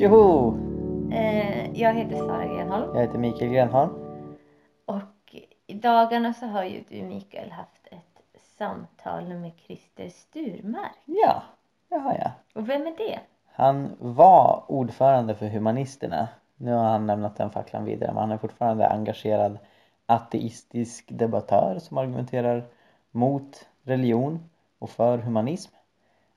Tjoho! Eh, jag heter Sara Grenholm Jag heter Mikael Grenholm. och i dagarna så har ju du Mikael haft ett samtal med Christer Sturmark. Ja, det har jag. Och vem är det? Han var ordförande för Humanisterna. Nu har han lämnat den facklan vidare men han är fortfarande engagerad ateistisk debattör som argumenterar mot religion och för humanism.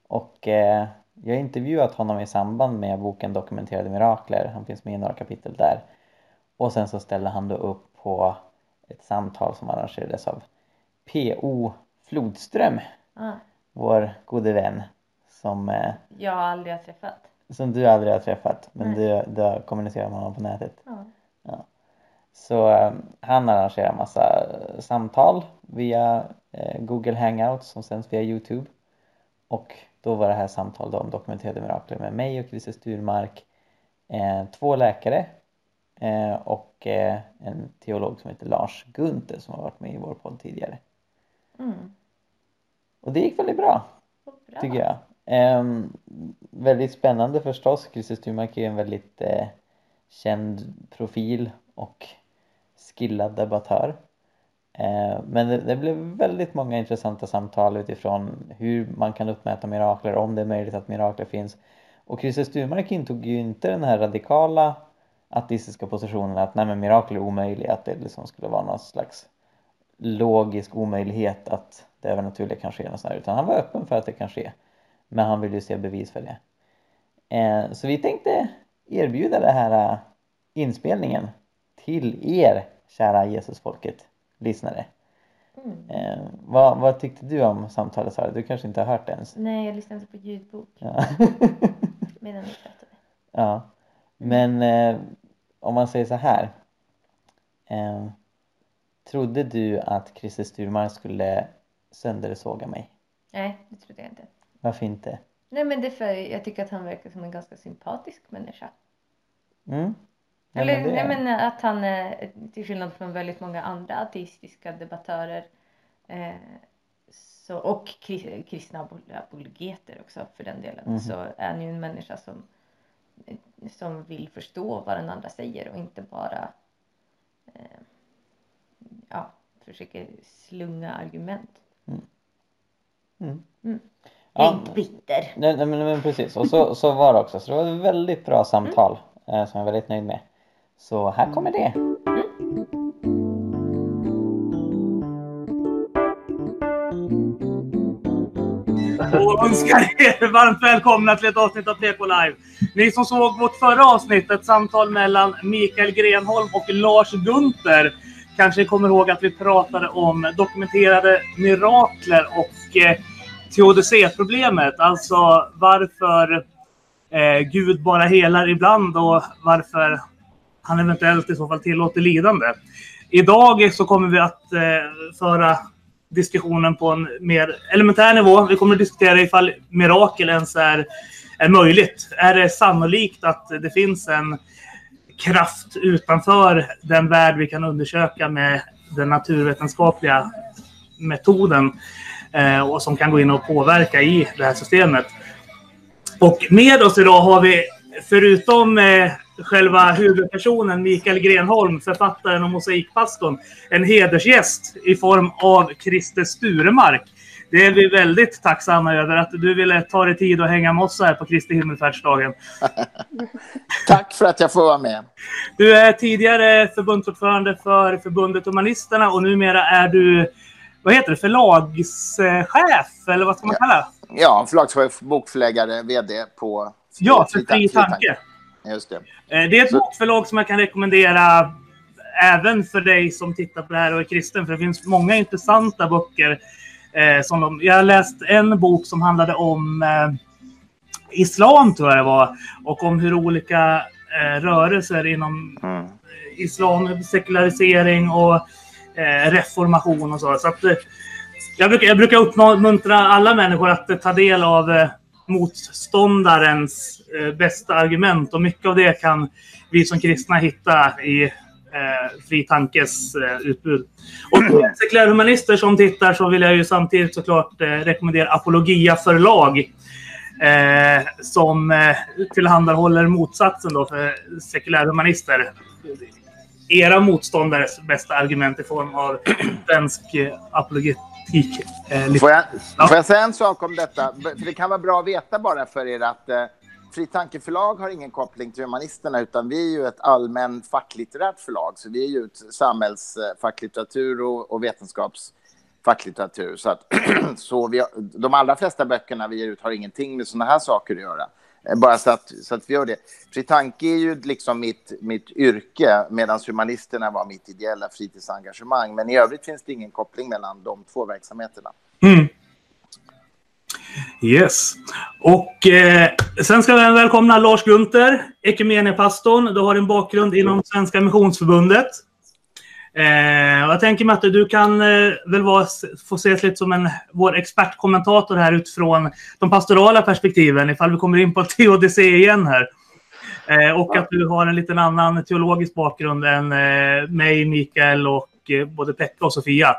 Och eh, jag har intervjuat honom i samband med boken Dokumenterade mirakler. Han finns med i några kapitel där. Och sen så ställde han då upp på ett samtal som arrangerades av P.O. Flodström, Ah, vår gode vän som eh, jag aldrig har träffat. som du aldrig har träffat men du, du har kommunicerat med honom på nätet. Ja. Så eh, han arrangerar massa samtal via eh, Google Hangouts som sänds via Youtube. Och då var det här samtal då om dokumenterade mirakler med mig och Christer Sturmark, eh, två läkare eh, och eh, en teolog som heter Lars Gunther som har varit med i vår podd tidigare. Mm. Och det gick väldigt bra. Bra. tycker jag. Ehm, väldigt spännande förstås. Christer Sturmark är en väldigt eh, känd profil och skillad debattör. Eh, men det, det blev väldigt många intressanta samtal utifrån hur man kan uppmäta mirakler, om det är möjligt att mirakler finns. Och Christer Sturmark intog ju inte den här radikala ateistiska positionen att nej men mirakel är omöjliga, att det liksom skulle vara någon slags logisk omöjlighet att det övernaturliga kan ske. Och här, utan han var öppen för att det kan ske. Men han ville ju se bevis för det. Eh, så vi tänkte erbjuda den här eh, inspelningen till er kära Jesusfolket lyssnare. Mm. Eh, vad, vad tyckte du om samtalet Sara? Du kanske inte har hört det ens? Nej, jag lyssnade på ljudbok Ja. medan vi pratade. ja. Men eh, om man säger så här. Eh, trodde du att Christer Sturmark skulle söndersåga mig? Nej, det trodde jag inte. Varför inte? Nej, men det är för jag tycker att han verkar som en ganska sympatisk människa. Mm? Ja, Eller men det- nej, men att han är, till skillnad från väldigt många andra ateistiska debattörer eh, så, och kri- kristna apol- apologeter också för den delen Mhm. så är han ju en människa som, som vill förstå vad den andra säger och inte bara eh, ja, försöker slunga argument. Mm. Mm. Ja. Jag är inte bitter. Nej, nej, men, men precis, och så, så var det också. Så det var ett väldigt bra samtal eh, som jag är väldigt nöjd med. Så här kommer det. Mm. och önskar er varmt välkomna till ett avsnitt av PK Live. Ni som såg vårt förra avsnitt, ett samtal mellan Mikael Grenholm och Lars Gunther, kanske kommer ihåg att vi pratade om dokumenterade mirakler och eh, teodicéproblemet. Alltså varför eh, Gud bara helar ibland och varför han eventuellt i så fall tillåter lidande. Idag så kommer vi att eh, föra diskussionen på en mer elementär nivå. Vi kommer att diskutera ifall mirakel ens är, är möjligt. Är det sannolikt att det finns en kraft utanför den värld vi kan undersöka med den naturvetenskapliga metoden eh, och som kan gå in och påverka i det här systemet. Och med oss idag har vi förutom eh, själva huvudpersonen Mikael Grenholm, författaren och mosaikpastorn, en hedersgäst i form av Christer Sturemark. Det är vi väldigt tacksamma över att du ville ta dig tid att hänga med oss här på Kristi himmelfärdsdagen. Tack för att jag får vara med. Du är tidigare förbundsordförande för förbundet Humanisterna och numera är du vad heter det, förlagschef eller vad ska man kalla det? Ja, förlagschef, bokförläggare, vd på Ja, för Fri Tanke. Just det. Eh, Det är ett bokförlag som jag kan rekommendera även för dig som tittar på det här och är kristen. För det finns många intressanta böcker. Eh, som de, jag har läst en bok som handlade om eh, islam, tror jag det var. Och om hur olika rörelser inom Mm. islam, sekularisering och reformation och så. så att, jag, brukar, jag brukar uppmuntra alla människor att ta del av motståndarens eh, bästa argument och mycket av det kan vi som kristna hitta i eh, Fri Tankes eh, utbud. Och till sekulära humanister som tittar så vill jag ju samtidigt såklart eh, rekommendera Apologia förlag. eh, som eh, tillhandahåller motsatsen då för sekulärhumanister. Era motståndares bästa argument i form av svensk eh, apologetik. Eh, Får jag, Ja. får jag säga en sak om detta? För det kan vara bra att veta bara för er att eh, Fri Tankeförlag har ingen koppling till humanisterna utan vi är ju ett allmän facklitterärt förlag. Så vi är ju ett samhällsfacklitteratur och, och vetenskapsfacklitteratur. Så, att, så vi, de allra flesta böckerna vi ger ut har ingenting med sådana här saker att göra. Eh, bara så att, så att vi gör det. Fritanke är ju liksom mitt, mitt yrke medan humanisterna var mitt ideella fritidsengagemang. Men i övrigt finns det ingen koppling mellan de två verksamheterna. Mm. Yes. Och eh, sen ska vi välkomna Lars Gunther, ekumeniepastorn. Du har en bakgrund inom Svenska Missionsförbundet. Eh, jag tänker mig att du kan eh, väl vara, få ses lite som en, vår expertkommentator här utifrån de pastorala perspektiven ifall vi kommer in på THDC igen här. Eh, och att du har en liten annan teologisk bakgrund än eh, mig, Mikael och eh, både Pekka och Sofia.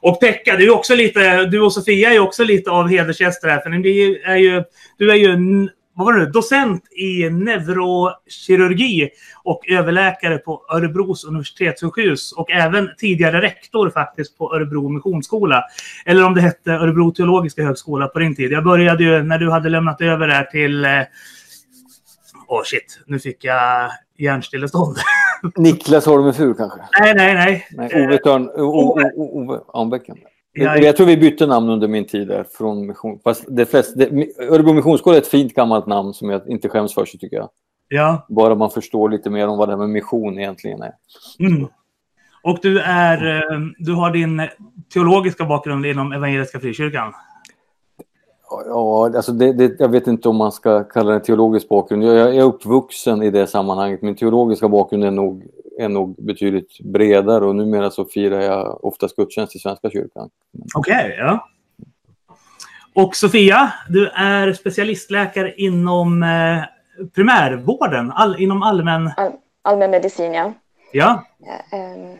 Och Pekka, du, är också lite, du och Sofia är också lite av hedersgäster här. För ni är ju, du är ju vad var det, nu? docent i neurokirurgi och överläkare på Örebros universitetssjukhus och även tidigare rektor faktiskt på Örebro Missionsskola. Eller om det hette Örebro teologiska högskola på din tid. Jag började ju när du hade lämnat över det här till... eh, Åh shit, nu fick jag hjärnstillestånd. Niklas Holmefur kanske? nej, nej, nej. Nej, Ove Törn, Ove Almbäcken. Ja, Jag tror vi bytte namn under min tid där. Från mission. Fast det flesta, det, Örebro Missionsskola är ett fint gammalt namn som jag inte skäms för, så tycker jag. Ja. Bara man förstår lite mer om vad det här med mission egentligen är. Mm. Och du, är, eh, du har din teologiska bakgrund inom Evangeliska Frikyrkan. Ja, alltså det, det, jag vet inte om man ska kalla det teologisk bakgrund. Jag, jag är uppvuxen i det sammanhanget. Min teologiska bakgrund är nog, är nog betydligt bredare och numera så firar jag oftast gudstjänst i Svenska kyrkan. Okej, ja. Och Sofia, du är specialistläkare inom eh, primärvården, all, inom allmän... All, allmän medicin, ja. Ja. Ja, ehm,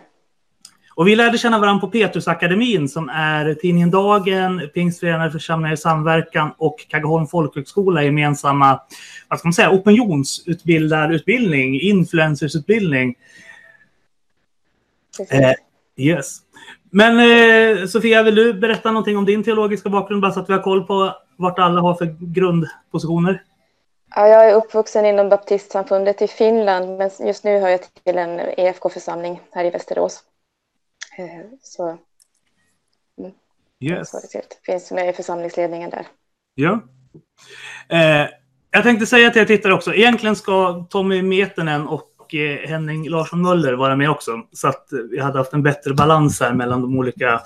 Och vi lärde känna varandra på Petrusakademin som är tidningen Dagen, Pingstförenade församlingar i samverkan och Kaggeholm folkhögskola gemensamma, vad ska man säga, opinionsutbildarutbildning, influencersutbildning. Eh, yes. Men eh, Sofia, vill du berätta någonting om din teologiska bakgrund bara så att vi har koll på vart alla har för grundpositioner? Ja, jag är uppvuxen inom baptistsamfundet i Finland, men just nu hör jag till en EFK-församling här i Västerås. Eh, Så, Yes. så är det finns med i församlingsledningen där. Ja. Eh, jag tänkte säga till er tittare också, egentligen ska Tommy Metenen och och eh, Henning Larsson Möller vara med också. Så att eh, vi hade haft en bättre balans här mellan de olika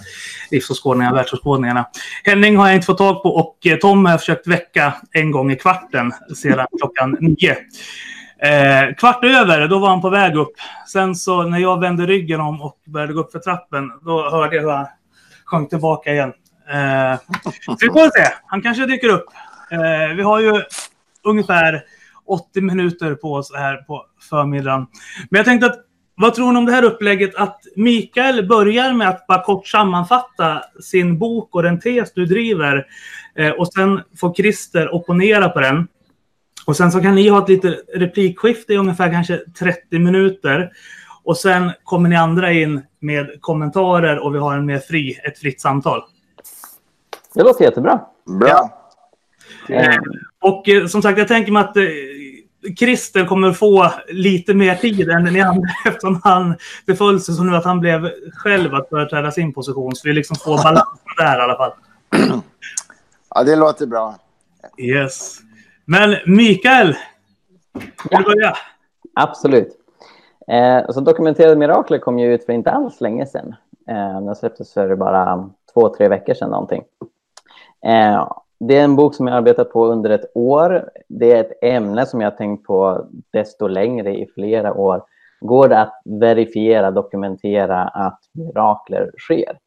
livsåskådningarna, världsåskådningarna. Henning har jag inte fått tag på och eh, Tom har jag försökt väcka en gång i kvarten sedan klockan nio. Eh, kvart över, då var han på väg upp. Sen så när jag vände ryggen om och började gå upp för trappen, då hörde jag hur han sjönk tillbaka igen. Eh, så vi får se. Han kanske dyker upp. Eh, vi har ju ungefär 80 minuter på oss här på förmiddagen. Men jag tänkte att vad tror ni om det här upplägget att Mikael börjar med att bara kort sammanfatta sin bok och den tes du driver eh, och sen får Christer opponera på den. Och sen så kan ni ha ett litet replikskifte i ungefär kanske 30 minuter. Och sen kommer ni andra in med kommentarer och vi har en mer fri, ett fritt samtal. Det låter jättebra. Bra. Eh, Och eh, som sagt, jag tänker mig att eh, Christer kommer få lite mer tid än ni andra eftersom han, det föll sig som nu att han blev själv att företräda sin position. Så vi liksom får balans där i alla fall. Ja, det låter bra. Yes. Men Mikael, vill du börja? Absolut. Eh, så Dokumenterade mirakler kom ju ut för inte alls länge sedan. Eh, den släpptes för bara två, tre veckor sedan någonting. Eh, det är en bok som jag arbetat på under ett år. Det är ett ämne som jag har tänkt på desto längre i flera år. Går det att verifiera, dokumentera att mirakler sker?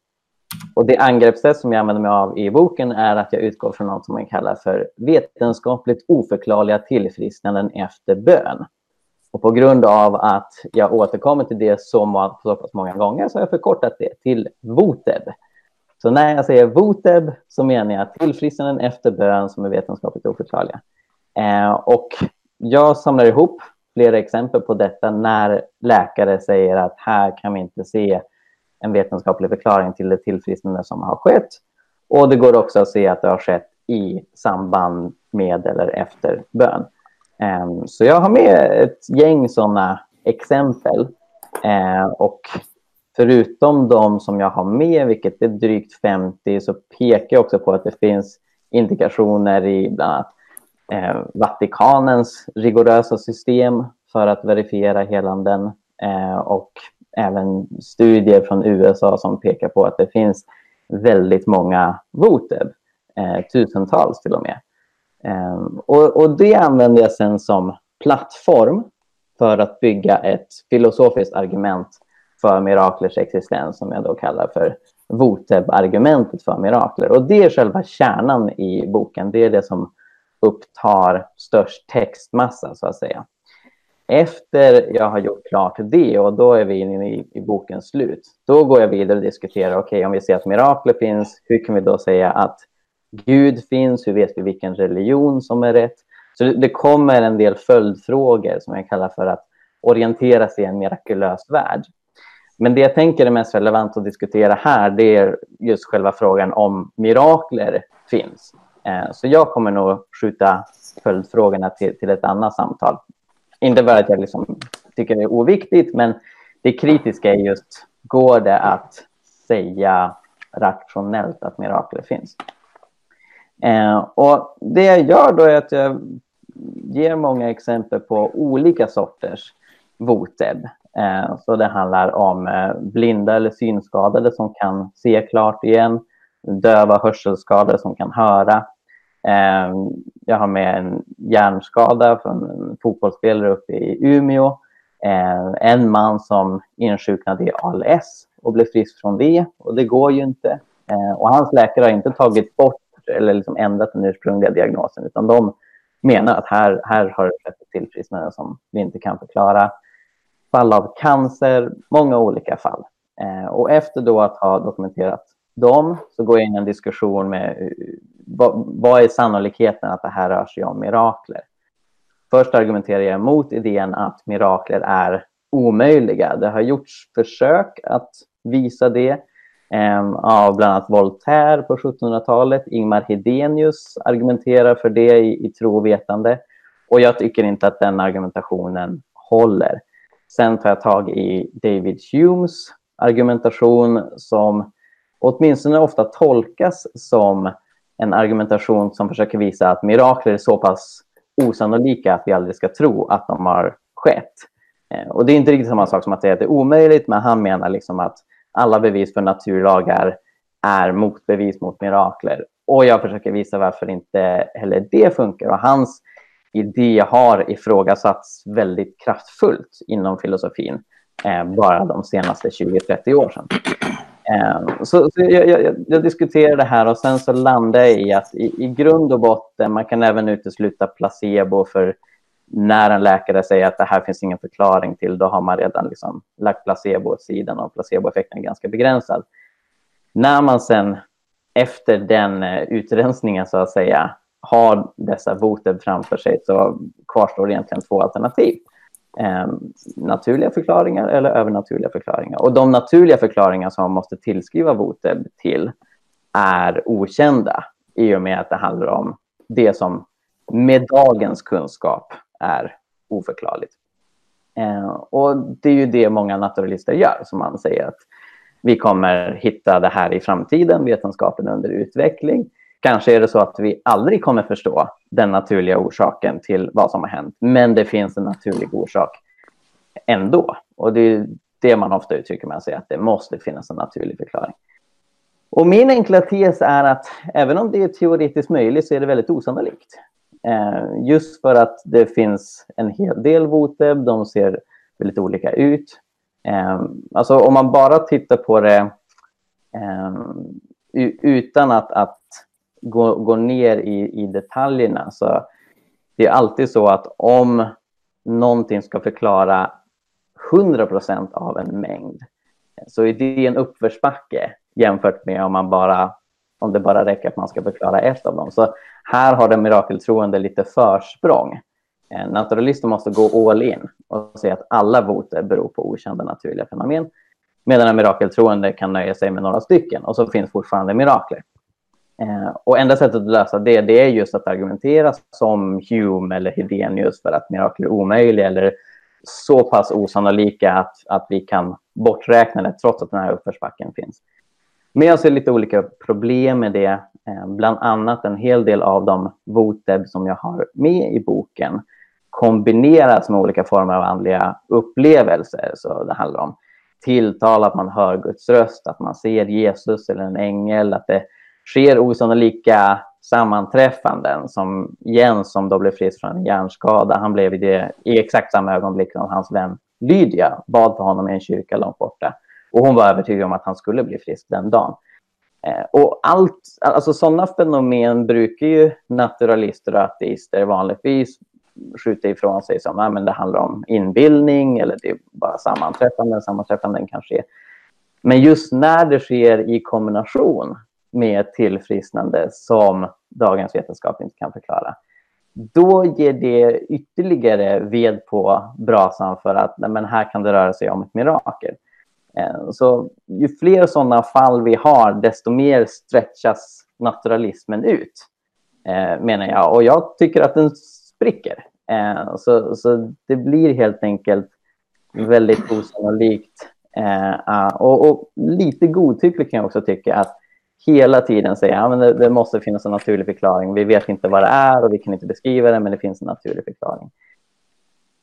Och det angreppssätt som jag använder mig av i boken är att jag utgår från något som man kallar för vetenskapligt oförklarliga tillfrisknanden efter bön. Och på grund av att jag återkommer till det så, må- så pass många gånger så har jag förkortat det till VOTEB. Så när jag säger voteb så menar jag tillfrisknanden efter bön som är vetenskapligt oförklarliga. Eh, och jag samlar ihop flera exempel på detta när läkare säger att här kan vi inte se en vetenskaplig förklaring till det tillfrisknande som har skett. Och det går också att se att det har skett i samband med eller efter bön. Eh, så jag har med ett gäng sådana exempel. Eh, och förutom de som jag har med, vilket är drygt 50, så pekar jag också på att det finns indikationer i bland annat eh, Vatikanens rigorösa system för att verifiera helanden eh, och även studier från USA som pekar på att det finns väldigt många voteb, eh, tusentals till och med. Eh, och, och det använder jag sen som plattform för att bygga ett filosofiskt argument för miraklers existens som jag då kallar för Voteb-argumentet för mirakler. Och det är själva kärnan i boken. Det är det som upptar störst textmassa så att säga. Efter jag har gjort klart det och då är vi inne i, i bokens slut. Då går jag vidare och diskuterar, okej okay, om vi ser att mirakler finns, hur kan vi då säga att Gud finns? Hur vet vi vilken religion som är rätt? Så det, det kommer en del följdfrågor som jag kallar för att orientera sig i en mirakulös värld. Men det jag tänker är mest relevant att diskutera här, det är just själva frågan om mirakler finns. Eh, så jag kommer nog skjuta följdfrågorna till, till ett annat samtal. Inte bara att jag liksom tycker det är oviktigt, men det kritiska är just, går det att säga rationellt att mirakler finns? Eh, och det jag gör då är att jag ger många exempel på olika sorters voteb. Eh, så det handlar om eh, blinda eller synskadade som kan se klart igen, döva hörselskadade som kan höra. Eh, jag har med en hjärnskada från en fotbollsspelare uppe i Umeå. En man som insjuknade i ALS och blev frisk från det och det går ju inte. Och hans läkare har inte tagit bort eller liksom ändrat den ursprungliga diagnosen utan de menar att här, här har det skett ett tillfrisknande som vi inte kan förklara fall av cancer, många olika fall. Eh, och efter då att ha dokumenterat dem så går jag in i en diskussion med eh, vad, vad är sannolikheten att det här rör sig om mirakler? Först argumenterar jag emot idén att mirakler är omöjliga. Det har gjorts försök att visa det eh, av bland annat Voltaire på 1700-talet. Ingmar Hedenius argumenterar för det i, i tro och vetande. Och jag tycker inte att den argumentationen håller. Sen tar jag tag i David Humes argumentation som åtminstone ofta tolkas som en argumentation som försöker visa att mirakler är så pass osannolika att vi aldrig ska tro att de har skett. Eh, och det är inte riktigt samma sak som att säga att det är omöjligt, men han menar liksom att alla bevis för naturlagar är motbevis mot mirakler. Och jag försöker visa varför inte heller det funkar. Och hans idé har ifrågasatts väldigt kraftfullt inom filosofin eh, bara de senaste 20-30 åren sedan. Eh, så, så jag, jag, jag, diskuterar det här och sen så landar jag i att i, i grund och botten, man kan även utesluta placebo för när en läkare säger att det här finns ingen förklaring till, då har man redan liksom lagt placebo åt sidan och placeboeffekten är ganska begränsad. När man sen efter den eh, utrensningen så att säga har dessa voter framför sig så kvarstår egentligen två alternativ. Eh, naturliga förklaringar eller övernaturliga förklaringar. Och de naturliga förklaringar som man måste tillskriva voteb till är okända i och med att det handlar om det som med dagens kunskap är oförklarligt. Eh, och det är ju det många naturalister gör, som man säger att vi kommer hitta det här i framtiden, vetenskapen under utveckling. Kanske är det så att vi aldrig kommer förstå den naturliga orsaken till vad som har hänt, men det finns en naturlig orsak ändå. Och det är det man ofta uttrycker med att säga att det måste finnas en naturlig förklaring. Och min enkla tes är att även om det är teoretiskt möjligt så är det väldigt osannolikt. Eh, just för att det finns en hel del voteb, de ser väldigt olika ut. Eh, alltså om man bara tittar på det eh, utan att, att gå, gå ner i, i detaljerna. Så det är alltid så att om någonting ska förklara 100 procent av en mängd så är det en uppförsbacke jämfört med om man bara om det bara räcker att man ska förklara ett av dem. Så här har den mirakeltroende lite försprång. Naturalisten naturalister måste gå all in och säga att alla voter beror på okända naturliga fenomen. Medan en mirakeltroende kan nöja sig med några stycken och så finns fortfarande mirakler. Eh, och enda sättet att lösa det, det är just att argumentera som Hume eller Hedenius för att mirakel är omöjliga eller så pass osannolika att, att vi kan borträkna det trots att den här uppförsbacken finns. Men jag ser lite olika problem med det. Eh, bland annat en hel del av de voteb som jag har med i boken kombineras med olika former av andliga upplevelser. Så det handlar om tilltal, att man hör Guds röst, att man ser Jesus eller en ängel, att det sker osannolika sammanträffanden som Jens som då blev frisk från en hjärnskada, han blev i, det, i exakt samma ögonblick som hans vän Lydia bad för honom i en kyrka långt borta. Och hon var övertygad om att han skulle bli frisk den dagen. Eh, och allt, alltså sådana fenomen brukar ju naturalister och ateister vanligtvis skjuta ifrån sig som ah, att det handlar om inbildning eller det är bara sammanträffanden, sammanträffanden kan ske. Men just när det sker i kombination med ett tillfrisknande som dagens vetenskap inte kan förklara, då ger det ytterligare ved på brasan för att nej, men här kan det röra sig om ett mirakel. Eh, så ju fler sådana fall vi har, desto mer stretchas naturalismen ut, eh, menar jag. Och jag tycker att den spricker. Eh, så, så det blir helt enkelt väldigt osannolikt. Och, och lite godtyckligt kan jag också tycka att hela tiden säga att ja, det, det, måste finnas en naturlig förklaring. Vi vet inte vad det är och vi kan inte beskriva det, men det finns en naturlig förklaring.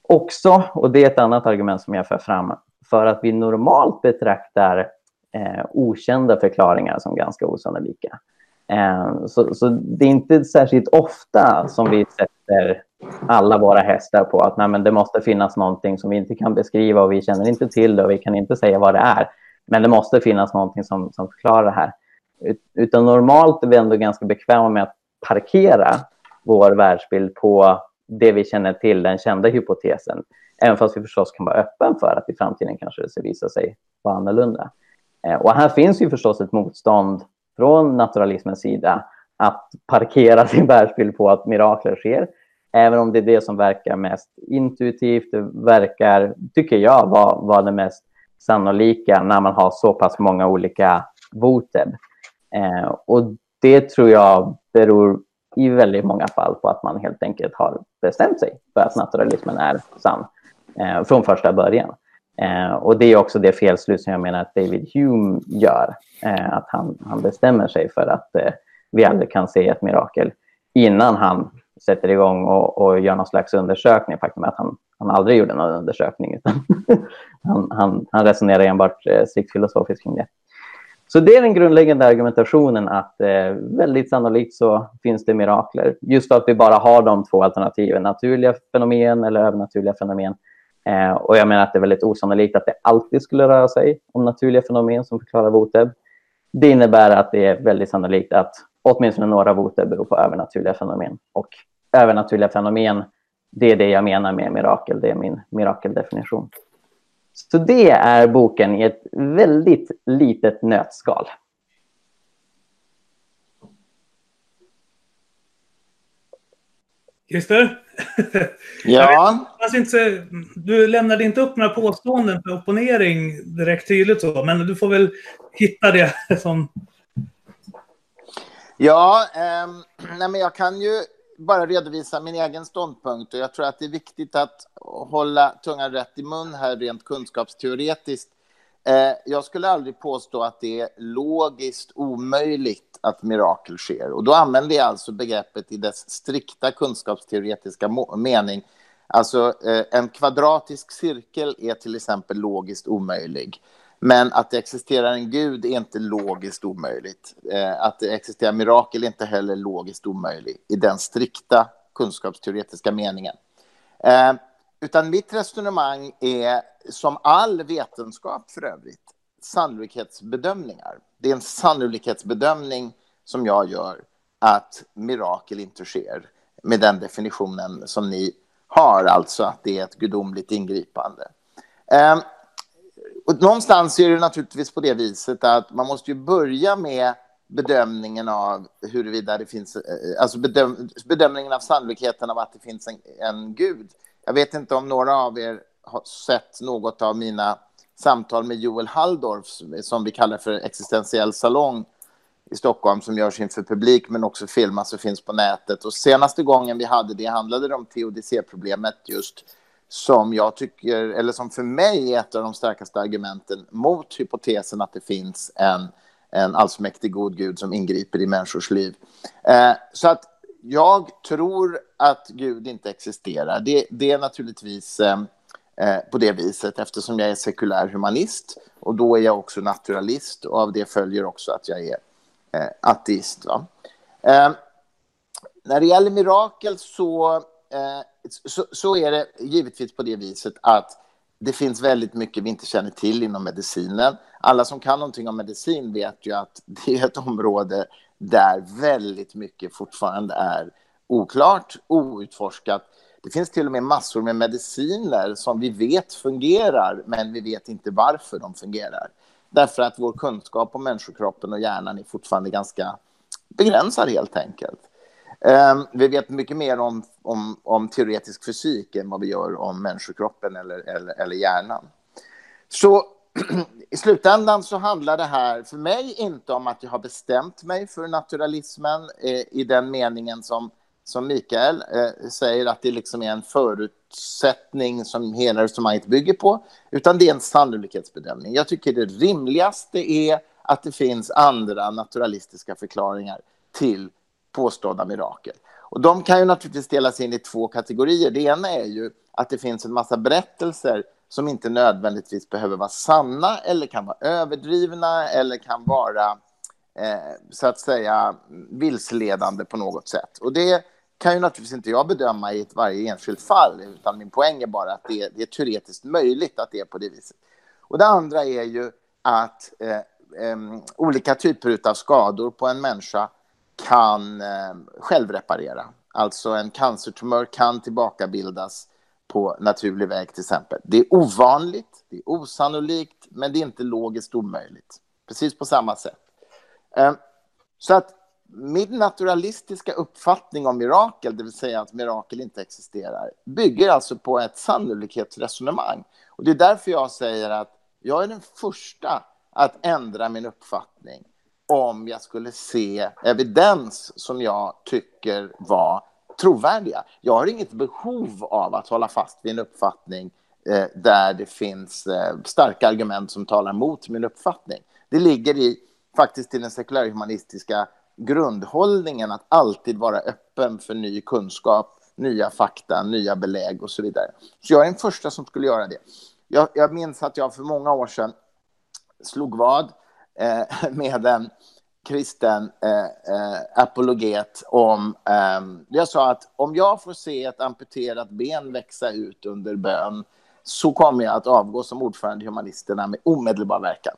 Också, och det är ett annat argument som jag för fram, för att vi normalt betraktar eh, okända förklaringar som ganska osannolika. Eh, så, så, det är inte särskilt ofta som vi sätter alla våra hästar på att nej, men det måste finnas någonting som vi inte kan beskriva och vi känner inte till det och vi kan inte säga vad det är. Men det måste finnas någonting som, som förklarar det här. Utan normalt är vi ändå ganska bekväma med att parkera vår världsbild på det vi känner till, den kända hypotesen. Även fast vi förstås kan vara öppen för att i framtiden kanske det ska visa sig vara annorlunda. Eh, och här finns ju förstås ett motstånd från naturalismens sida att parkera sin världsbild på att mirakler sker. Även om det är det som verkar mest intuitivt, det verkar, tycker jag, vara, var det mest sannolika när man har så pass många olika voteb. Eh, och det tror jag beror i väldigt många fall på att man helt enkelt har bestämt sig för att naturalismen är sann eh, från första början. Eh, och det är också det felslut som jag menar att David Hume gör. Eh, att han, han bestämmer sig för att eh, vi aldrig kan se ett mirakel innan han sätter igång och, och gör någon slags undersökning. Faktum är att han, han aldrig gjorde någon undersökning utan han, han, han resonerar enbart eh, strikt filosofiskt kring det. Så det är den grundläggande argumentationen att eh, väldigt sannolikt så finns det mirakler. Just för att vi bara har de två alternativen, naturliga fenomen eller övernaturliga fenomen. Eh, och jag menar att det är väldigt osannolikt att det alltid skulle röra sig om naturliga fenomen som förklarar voteb. Det innebär att det är väldigt sannolikt att åtminstone några voteb beror på övernaturliga fenomen. Och övernaturliga fenomen, det är det jag menar med mirakel, det är min mirakeldefinition. Så det är boken i ett väldigt litet nötskal. Christer? Ja? Vet, inte, du lämnade inte upp några påståenden för opponering direkt tydligt så, men du får väl hitta det som... Ja, eh, nej men jag kan ju bara redovisa min egen ståndpunkt och jag tror att det är viktigt att hålla tungan rätt i mun här rent kunskapsteoretiskt. Eh, jag skulle aldrig påstå att det är logiskt omöjligt att mirakel sker. Och då använder jag alltså begreppet i dess strikta kunskapsteoretiska mening. Alltså eh, en kvadratisk cirkel är till exempel logiskt omöjlig. Men att det existerar en gud är inte logiskt omöjligt. Eh, att det existerar mirakel är inte heller logiskt omöjligt i den strikta kunskapsteoretiska meningen. Eh, utan mitt resonemang är, som all vetenskap för övrigt, sannolikhetsbedömningar. Det är en sannolikhetsbedömning som jag gör att mirakel inte sker med den definitionen som ni har, alltså att det är ett gudomligt ingripande. Eh, och någonstans är det naturligtvis på det viset att man måste ju börja med bedömningen av huruvida det finns, eh, alltså bedöm, bedömningen av sannolikheten av att det finns en, en gud. Jag vet inte om några av er har sett något av mina samtal med Joel Halldorf, som vi kallar för existentiell salong i Stockholm, som görs inför publik men också filmas och finns på nätet. Och senaste gången vi hade det handlade det om teodicéproblemet just som jag tycker, eller som för mig är ett av de starkaste argumenten mot hypotesen att det finns en, en allsmäktig god gud som ingriper i människors liv. Eh, så att jag tror att Gud inte existerar. Det, det är naturligtvis eh, eh på det viset eftersom jag är sekulär humanist och då är jag också naturalist och av det följer också att jag är eh, ateist. Va? Eh, när det gäller mirakel så, eh, så, så, är det givetvis på det viset att det finns väldigt mycket vi inte känner till inom medicinen. Alla som kan någonting om medicin vet ju att det är ett område där väldigt mycket fortfarande är oklart, outforskat. Det finns till och med massor med mediciner som vi vet fungerar, men vi vet inte varför de fungerar. Därför att vår kunskap om människokroppen och hjärnan är fortfarande ganska begränsad helt enkelt. Um, vi vet mycket mer om, om, om, teoretisk fysik än vad vi gör om människokroppen eller, eller, eller hjärnan. Så i slutändan så handlar det här för mig inte om att jag har bestämt mig för naturalismen eh, i den meningen som, som Mikael eh, säger att det liksom är en förutsättning som hela resonemanget bygger på, utan det är en sannolikhetsbedömning. Jag tycker det rimligaste är att det finns andra naturalistiska förklaringar till påstådda mirakel. Och de kan ju naturligtvis delas in i två kategorier. Det ena är ju att det finns en massa berättelser som inte nödvändigtvis behöver vara sanna eller kan vara överdrivna eller kan vara eh, så att säga vilseledande på något sätt. Och det kan ju naturligtvis inte jag bedöma i ett varje enskilt fall, utan min poäng är bara att det, det är teoretiskt möjligt att det är på det viset. Och det andra är ju att eh, eh, olika typer av skador på en människa kan eh, självreparera. Alltså en cancertumör kan tillbakabildas på naturlig väg till exempel. Det är ovanligt, det är osannolikt, men det är inte logiskt omöjligt. Precis på samma sätt. Eh, så att min naturalistiska uppfattning om mirakel, det vill säga att mirakel inte existerar, bygger alltså på ett sannolikhetsresonemang. Och det är därför jag säger att jag är den första att ändra min uppfattning om jag skulle se evidens som jag tycker var trovärdiga. Jag har inget behov av att hålla fast vid en uppfattning eh, där det finns eh, starka argument som talar mot min uppfattning. Det ligger i, faktiskt i den sekulärhumanistiska grundhållningen att alltid vara öppen för ny kunskap, nya fakta, nya belägg och så vidare. Så jag är den första som skulle göra det. Jag, jag minns att jag för många år sedan slog vad eh, med en kristen eh, eh, apologet om... Eh, jag sa att om jag får se ett amputerat ben växa ut under bön så kommer jag att avgå som ordförande i Humanisterna med omedelbar verkan.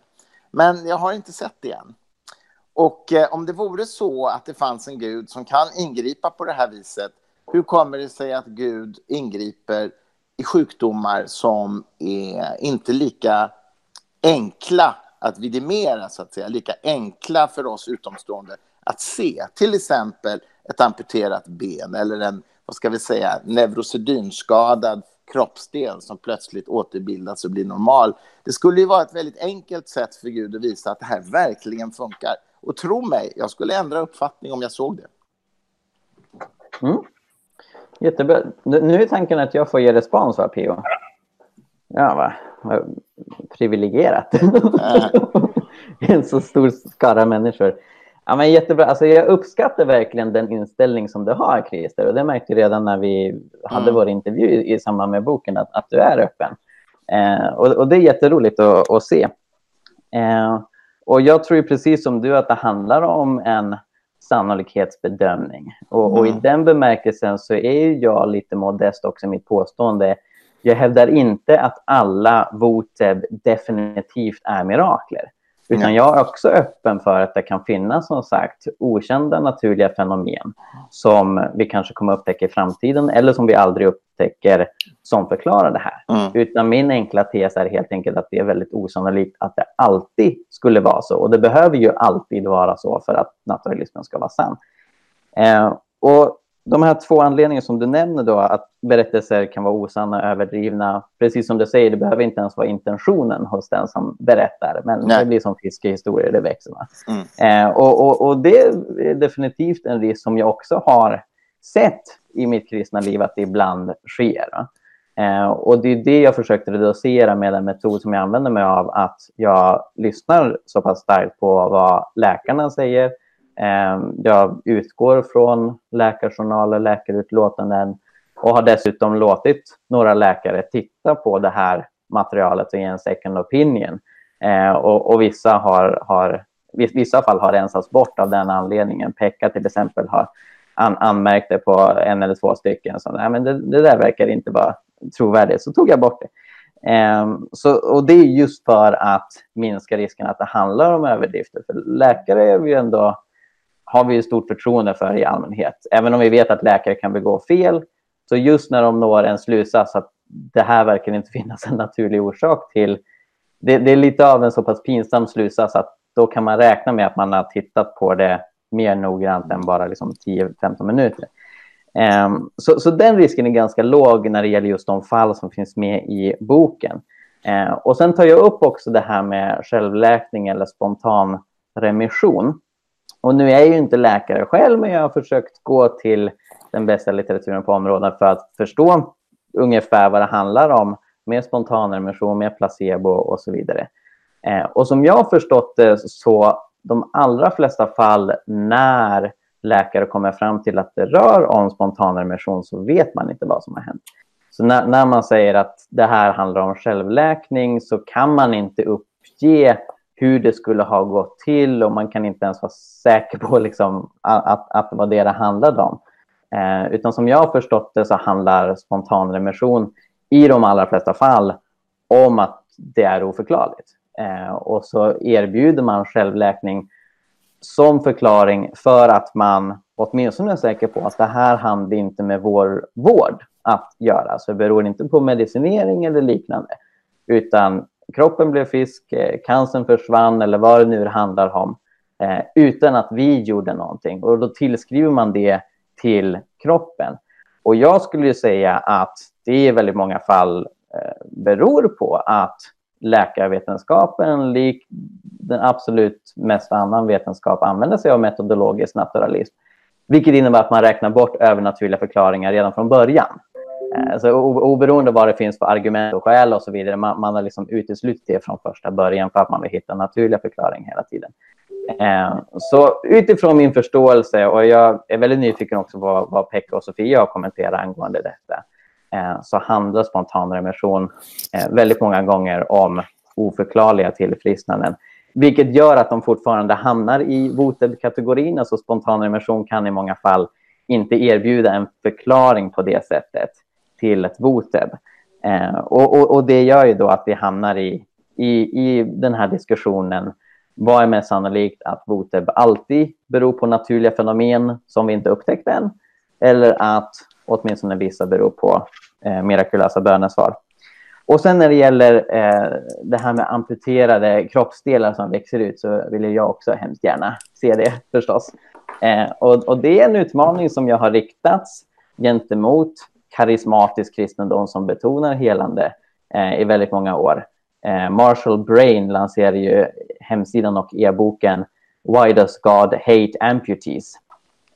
Men jag har inte sett det än. Och eh, om det vore så att det fanns en gud som kan ingripa på det här viset, hur kommer det sig att Gud ingriper i sjukdomar som är inte lika enkla att vidimera, så att säga, lika enkla för oss utomstående att se. Till exempel ett amputerat ben eller en, vad ska vi säga, neurosedynskadad kroppsdel som plötsligt återbildas och blir normal. Det skulle ju vara ett väldigt enkelt sätt för Gud att visa att det här verkligen funkar. Och tro mig, jag skulle ändra uppfattning om jag såg det. Mm. Jättebra. Nu är tanken att jag får ge respons, va, P.O.? Ja, va? Privilegierat. en så stor skara människor. Ja, men jättebra. Alltså, jag uppskattar verkligen den inställning som du har, Christer. Och det märkte jag redan när vi hade mm. vår intervju i, i samband med boken, att, att du är öppen. Eh, och, och, det är jätteroligt att, att se. Eh, och jag tror precis som du att det handlar om en sannolikhetsbedömning. Och, mm. och i mm. den bemärkelsen så är jag lite modest också i mitt påstående jag hävdar inte att alla voteb definitivt är mirakler. Utan jag är också öppen för att det kan finnas som sagt okända naturliga fenomen som vi kanske kommer upptäcka i framtiden eller som vi aldrig upptäcker som förklarar det här. Mm. Utan min enkla tes är helt enkelt att det är väldigt osannolikt att det alltid skulle vara så. Och det behöver ju alltid vara så för att naturalismen ska vara sann. Eh, och de här två anledningarna som du nämner då, att berättelser kan vara osanna, överdrivna. Precis som du säger, det behöver inte ens vara intentionen hos den som berättar. Men Nej. det blir som fiskehistorier, det växer. Mm. Eh, och, och, och det är definitivt en risk som jag också har sett i mitt kristna liv att det ibland sker. Eh, och det är det jag försökte reducera med den metod som jag använder mig av, att jag lyssnar så pass starkt på vad läkarna säger. Ehm, jag utgår från läkarjournaler, läkarutlåtanden och har dessutom låtit några läkare titta på det här materialet och ge en second opinion. Ehm, och, och vissa har, har vissa fall har rensats bort av den anledningen. Pekka till exempel har an, anmärkt det på en eller två stycken. Så, nej, men det, det där verkar inte vara trovärdigt, så tog jag bort det. Um, så, och det är just för att minska risken att det handlar om överdrifter. För läkare är vi ju ändå, har vi ju stort förtroende för i allmänhet. Även om vi vet att läkare kan begå fel, så just när de når en slutsats att det här verkar inte finnas en naturlig orsak till, det, det är lite av en så pass pinsam slutsats att då kan man räkna med att man har tittat på det mer noggrant än bara liksom 10-15 minuter. Um, så, så den risken är ganska låg när det gäller just de fall som finns med i boken. Uh, och sen tar jag upp också det här med självläkning eller spontan remission. Och nu är jag ju inte läkare själv, men jag har försökt gå till den bästa litteraturen på området för att förstå ungefär vad det handlar om med spontanremission, med placebo och så vidare. Eh, och som jag har förstått det så de allra flesta fall när läkare kommer fram till att det rör om spontanremission så vet man inte vad som har hänt. Så när, när man säger att det här handlar om självläkning så kan man inte uppge hur det skulle ha gått till och man kan inte ens vara säker på liksom, att, att, det var det det handlade om. Eh, utan som jag har förstått det så handlar spontanremission i de allra flesta fall om att det är oförklarligt. Eh, och så erbjuder man självläkning som förklaring för att man åtminstone är säker på att det här handlar inte med vår vård att göra. Så det beror inte på medicinering eller liknande. Utan kroppen blev frisk, eh, cancern försvann eller vad det nu handlar om. Eh, utan att vi gjorde någonting. Och då tillskriver man det till kroppen. Och jag skulle ju säga att det i väldigt många fall eh, beror på att läkarvetenskapen, lik den absolut mest annan vetenskap, använder sig av metodologisk naturalism. Vilket innebär att man räknar bort övernaturliga förklaringar redan från början. Eh, alltså, oberoende vad det finns för argument och skäl och så vidare, man, man har liksom uteslutit det från första början för att man vill hitta naturliga förklaringar hela tiden. Eh, Så utifrån min förståelse, och jag är väldigt nyfiken också på vad, vad Pekka och Sofia har kommenterat angående detta, eh, så handlar spontanremission eh, väldigt många gånger om oförklarliga tillfrisknanden. Vilket gör att de fortfarande hamnar i VOTEB-kategorin. Alltså spontanremission kan i många fall inte erbjuda en förklaring på det sättet till ett VOTEB. Eh, och, och, och det gör ju då att vi hamnar i, i, i den här diskussionen. Vad är mest sannolikt att VOTEB alltid beror på naturliga fenomen som vi inte upptäckt än? Eller att åtminstone vissa beror på eh, mirakulösa bönesvar. Och sen när det gäller eh, det här med amputerade kroppsdelar som växer ut så vill jag också hemskt gärna se det förstås. Eh, och, och det är en utmaning som jag har riktats gentemot karismatisk kristendom som betonar helande eh, i väldigt många år. Eh, Marshall Brain lanserar ju hemsidan och e-boken Why does God hate amputees?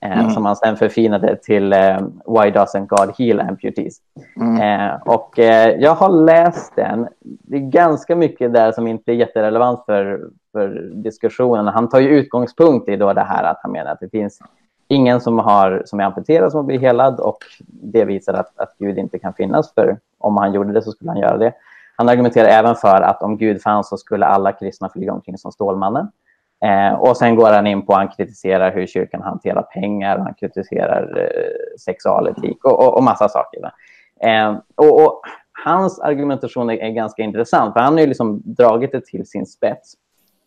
Eh, Mm. Som han sen förfinade till eh, Why doesn't God heal amputees? Mm. Eh, och eh, jag har läst den. Det är ganska mycket där som inte är jätterelevant för, för diskussionen. Han tar ju utgångspunkt i då det här att han menar att det finns ingen som, har, som är amputerad som har blivit helad och det visar att, att Gud inte kan finnas för om han gjorde det så skulle han göra det. Han argumenterar även för att om Gud fanns så skulle alla kristna flyga omkring som Stålmannen. Eh, och sen går han in på att han kritiserar hur kyrkan hanterar pengar, och han kritiserar eh, sexualetik och, och, och massa saker. Eh, och, och hans argumentation är, är ganska intressant, för han har ju liksom dragit det till sin spets.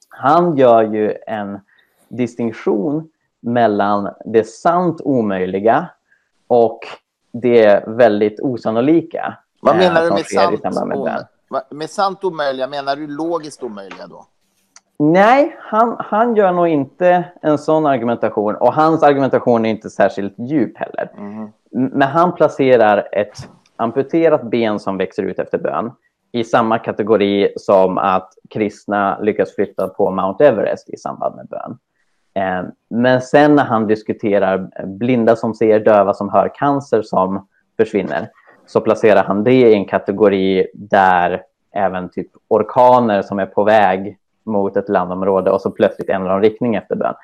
han gör ju en distinktion mellan det sant omöjliga och det väldigt osannolika. Vad eh, menar du med sant, med bön. omö- Va- med sant omöjliga? Menar du logiskt omöjliga då? Nej, han, han gör nog inte en sån argumentation och hans argumentation är inte särskilt djup heller. Mhm. M- Men han placerar ett amputerat ben som växer ut efter bön i samma kategori som att kristna lyckas flytta på Mount Everest i samband med bön. Eh, men sen när han diskuterar blinda som ser, döva som hör, cancer som försvinner, så placerar han det i en kategori där även typ orkaner som är på väg mot ett landområde och så plötsligt ändrar de riktning efter bön.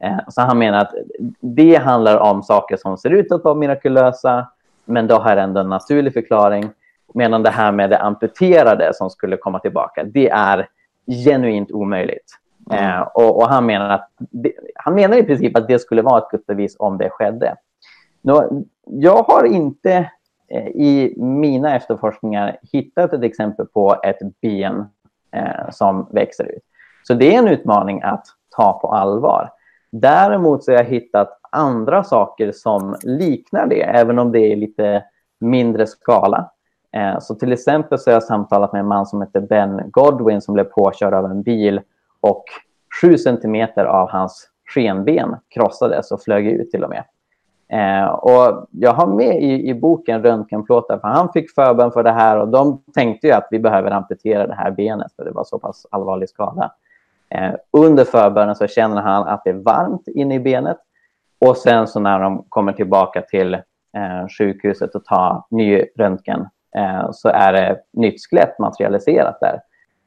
Eh, så han menar att det handlar om saker som ser ut att vara mirakulösa, men då har ändå en naturlig förklaring. Medan det här med det amputerade som skulle komma tillbaka, det är genuint omöjligt. Eh, och, och han, menar att det, han menar i princip att det skulle vara ett gudsbevis om det skedde. Nå, jag har inte eh, i mina efterforskningar hittat ett exempel på ett ben eh, som växer ut. Så det är en utmaning att ta på allvar. Däremot så har jag hittat andra saker som liknar det, även om det är lite mindre skala. Eh, Så till exempel så har jag samtalat med en man som heter Ben Godwin som blev påkörd av en bil och sju centimeter av hans skenben krossades och flög ut till och med. Eh, och jag har med i, i boken röntgenplåtar för han fick förbön för det här och de tänkte ju att vi behöver amputera det här benet för det var så pass allvarlig skada. Eh, under förbönen så känner han att det är varmt inne i benet och sen så när de kommer tillbaka till eh, sjukhuset och tar ny röntgen eh, så är det nytt skelett materialiserat där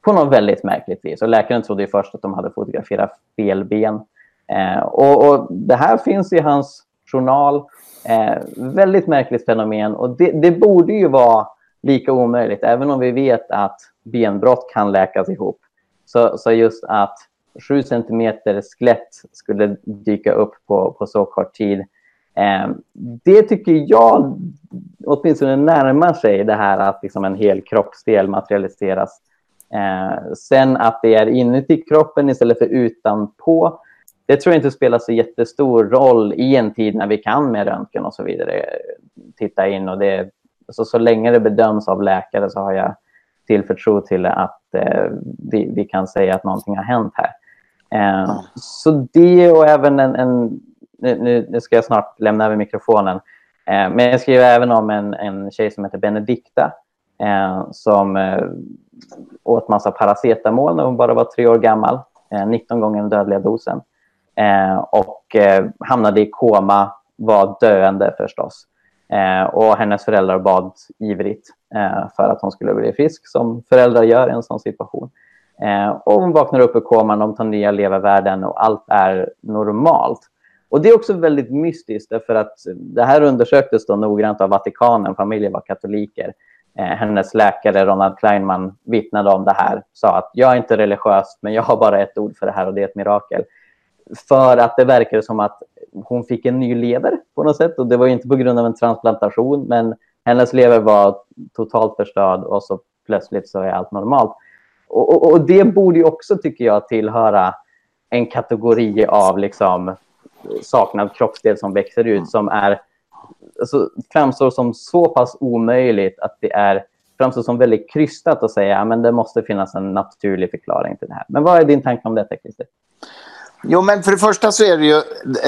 på något väldigt märkligt vis. Och läkaren trodde ju först att de hade fotograferat fel ben. Eh, och, och det här finns i hans journal. Eh, väldigt märkligt fenomen och det, det borde ju vara lika omöjligt, även om vi vet att benbrott kan läkas ihop. Så, så just att sju centimeter skelett skulle dyka upp på, på så kort tid. Eh, det tycker jag åtminstone närmar sig det här att liksom en hel kroppsdel materialiseras. Eh, sen att det är inuti kroppen istället för utanpå, det tror jag inte spelar så jättestor roll i en tid när vi kan med röntgen och så vidare titta in. Och det, så, så länge det bedöms av läkare så har jag tillförtro till att eh, vi, vi kan säga att någonting har hänt här. Eh, så det och även en, en nu, nu, ska jag snart lämna över mikrofonen, eh, men jag skriver även om en, en tjej som heter Benedikta Eh, som eh, åt massa paracetamol när hon bara var tre år gammal, eh, 19 gånger den dödliga dosen. Eh, och eh, hamnade i koma, var döende förstås. Eh, och hennes föräldrar bad ivrigt eh, för att hon skulle bli frisk, som föräldrar gör i en sån situation. Eh, och hon vaknar upp ur koman, de tar nya levervärden och allt är normalt. Och Det är också väldigt mystiskt, för att det här undersöktes då noggrant av Vatikanen, familjen var katoliker. Eh, hennes läkare Ronald Kleinman vittnade om det här, sa att jag är inte religiös, men jag har bara ett ord för det här och det är ett mirakel. För att det verkar som att hon fick en ny lever på något sätt och det var inte på grund av en transplantation, men hennes lever var totalt förstörd och så plötsligt så är allt normalt. Och, och, och det borde ju också, tycker jag, tillhöra en kategori av liksom saknad kroppsdel som växer ut som är alltså, framstår som så pass omöjligt att det är framstår som väldigt krystat att säga att det måste finnas en naturlig förklaring till det här. Men vad är din tanke om detta, Christer? Jo, men för det första så är det ju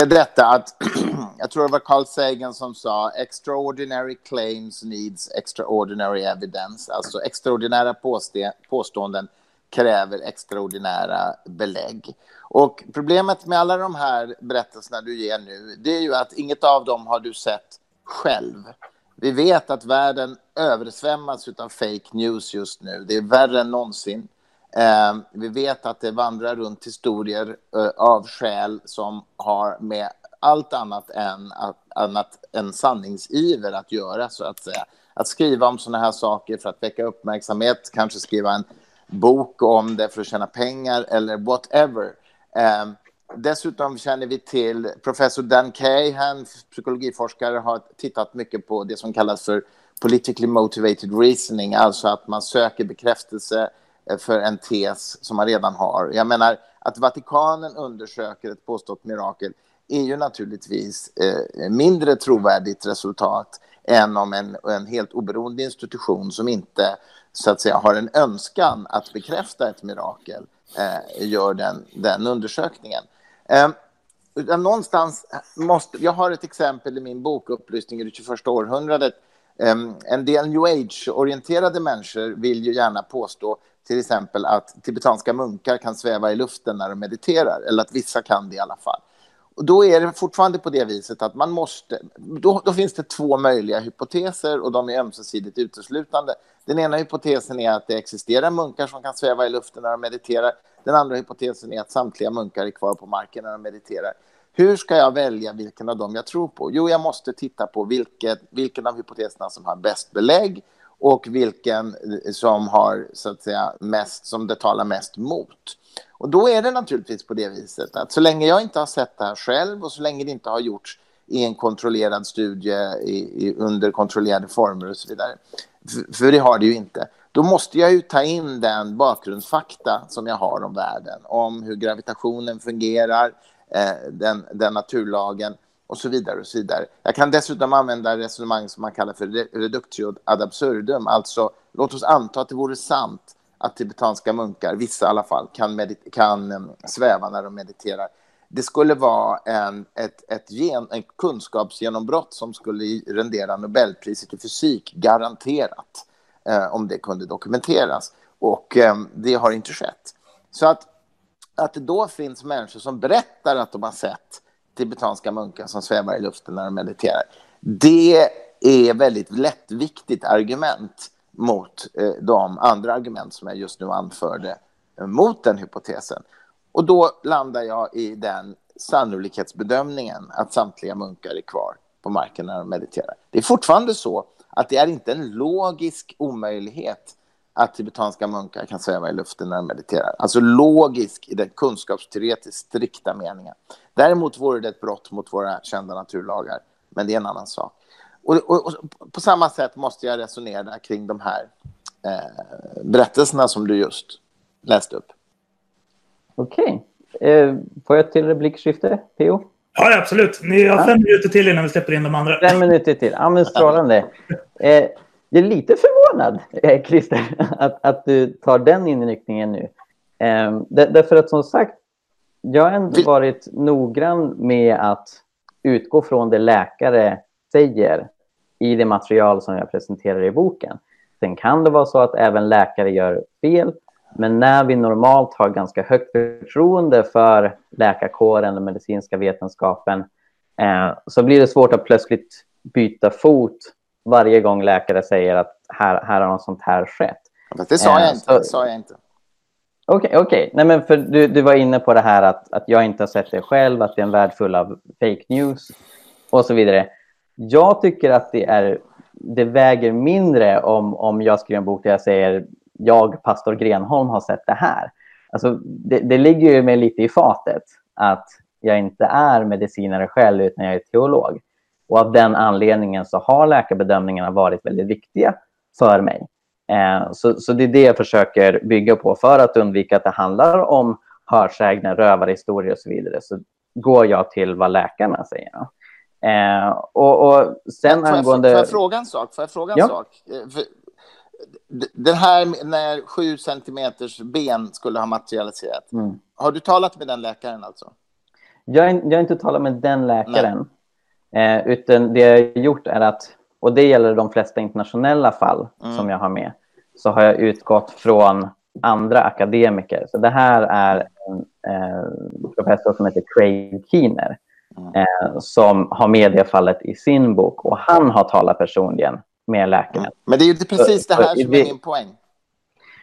detta att jag tror det var Carl Sagan som sa extraordinary claims needs extraordinary evidence. Alltså extraordinära påståenden kräver extraordinära belägg. Och problemet med alla de här berättelserna du ger nu, det är ju att inget av dem har du sett själv. Vi vet att världen översvämmas av fake news just nu. Det är värre än någonsin. Eh, vi vet att det vandrar runt historier eh, av skäl som har med allt annat än, att, annat än sanningsiver att göra, så att säga. Att skriva om sådana här saker för att väcka uppmärksamhet, kanske skriva en bok om det för att tjäna pengar eller whatever. Eh, dessutom känner vi till professor Dan Kay, psykologiforskare, har tittat mycket på det som kallas för politically motivated reasoning, alltså att man söker bekräftelse eh, för en tes som man redan har. Jag menar, att Vatikanen undersöker ett påstått mirakel är ju naturligtvis eh, mindre trovärdigt resultat än om en, en helt oberoende institution som inte så att säga har en önskan att bekräfta ett mirakel eh, gör den, den undersökningen. Eh, någonstans måste, jag har ett exempel i min bok Upplysning i det 21 århundradet. Eh, en del new age-orienterade människor vill ju gärna påstå till exempel att tibetanska munkar kan sväva i luften när de mediterar, eller att vissa kan det i alla fall. Och då är det fortfarande på det viset att man måste... Då, då, finns det två möjliga hypoteser och de är ömsesidigt uteslutande. Den ena hypotesen är att det existerar munkar som kan sväva i luften när de mediterar. Den andra hypotesen är att samtliga munkar är kvar på marken när de mediterar. Hur ska jag välja vilken av dem jag tror på? Jo, jag måste titta på vilket, vilken av hypoteserna som har bäst belägg och vilken som har så att säga mest som det talar mest mot. Och då är det naturligtvis på det viset att så länge jag inte har sett det här själv och så länge det inte har gjorts i en kontrollerad studie i, i, under kontrollerade former och så vidare, för, för det har det ju inte, då måste jag ju ta in den bakgrundsfakta som jag har om världen, om hur gravitationen fungerar, eh, den, den naturlagen och så vidare. och så vidare. Jag kan dessutom använda resonemang som man kallar för reductio ad absurdum, alltså låt oss anta att det vore sant att tibetanska munkar, vissa i alla fall, kan, kan mm, sväva när de mediterar. Det skulle vara en, ett, ett, gen, en kunskapsgenombrott som skulle rendera Nobelpriset i fysik, garanterat, Eh, om det kunde dokumenteras. Och eh, det har inte skett. Så att, att det då finns människor som berättar att de har sett tibetanska munkar som svävar i luften när de mediterar, det är väldigt lättviktigt argument mot eh, de andra argument som jag just nu anförde eh, mot den hypotesen. Och då landar jag i den sannolikhetsbedömningen att samtliga munkar är kvar på marken när de mediterar. Det är fortfarande så att det är inte en logisk omöjlighet att tibetanska munkar kan sväva i luften när de mediterar. Alltså logisk i den kunskapsteoretiskt strikta meningen. Däremot vore det ett brott mot våra kända naturlagar, men det är en annan sak. Och, och, och, på samma sätt måste jag resonera kring de här eh, berättelserna som du just läste upp. Okej. Okay. Eh, får jag till replikskifte, P.O.? Ja, absolut. Ni har fem minuter till innan vi släpper in de andra. Fem minuter till. Ja, men strålande. Eh, jag är lite förvånad, eh, Christer, att, att du tar den inriktningen nu. Eh, därför att som sagt, jag har ändå varit noggrann med att utgå från det läkare säger i det material som jag presenterar i boken. Sen kan det vara så att även läkare gör fel, men när vi normalt har ganska högt förtroende för läkarkåren och medicinska vetenskapen eh, så blir det svårt att plötsligt byta fot varje gång läkare säger att här, här har något sånt här skett. Det sa jag eh, inte. Det sa jag inte. Okej, okay, okay. du, du var inne på det här att, att jag inte har sett det själv, att det är en värld full av fake news och så vidare. Jag tycker att det, är, det väger mindre om, om jag skriver en bok där jag säger jag, pastor Grenholm, har sett det här. Alltså, det, det ligger ju mig lite i fatet att jag inte är medicinare själv utan jag är teolog. Och av den anledningen så har läkarbedömningarna varit väldigt viktiga för mig. Eh, så, så det är det jag försöker bygga på för att undvika att det handlar om hörsägner, rövarhistorier och så vidare. Så går jag till vad läkarna säger. Eh, och, och sen får jag, angående... Får jag fråga en sak? Får jag fråga en ja. sak? Den här när sju centimeters ben skulle ha materialiserat. Mm. Har du talat med den läkaren alltså? Jag, jag har inte talat med den läkaren. Eh, utan det jag har gjort är att, och det gäller de flesta internationella fall mm. som jag har med, så har jag utgått från andra akademiker. Så det här är en eh, professor som heter Craig Keener Mm. eh, som har med det fallet i sin bok och han har talat personligen med läkaren. Mm. Men det är ju precis det här som är min poäng.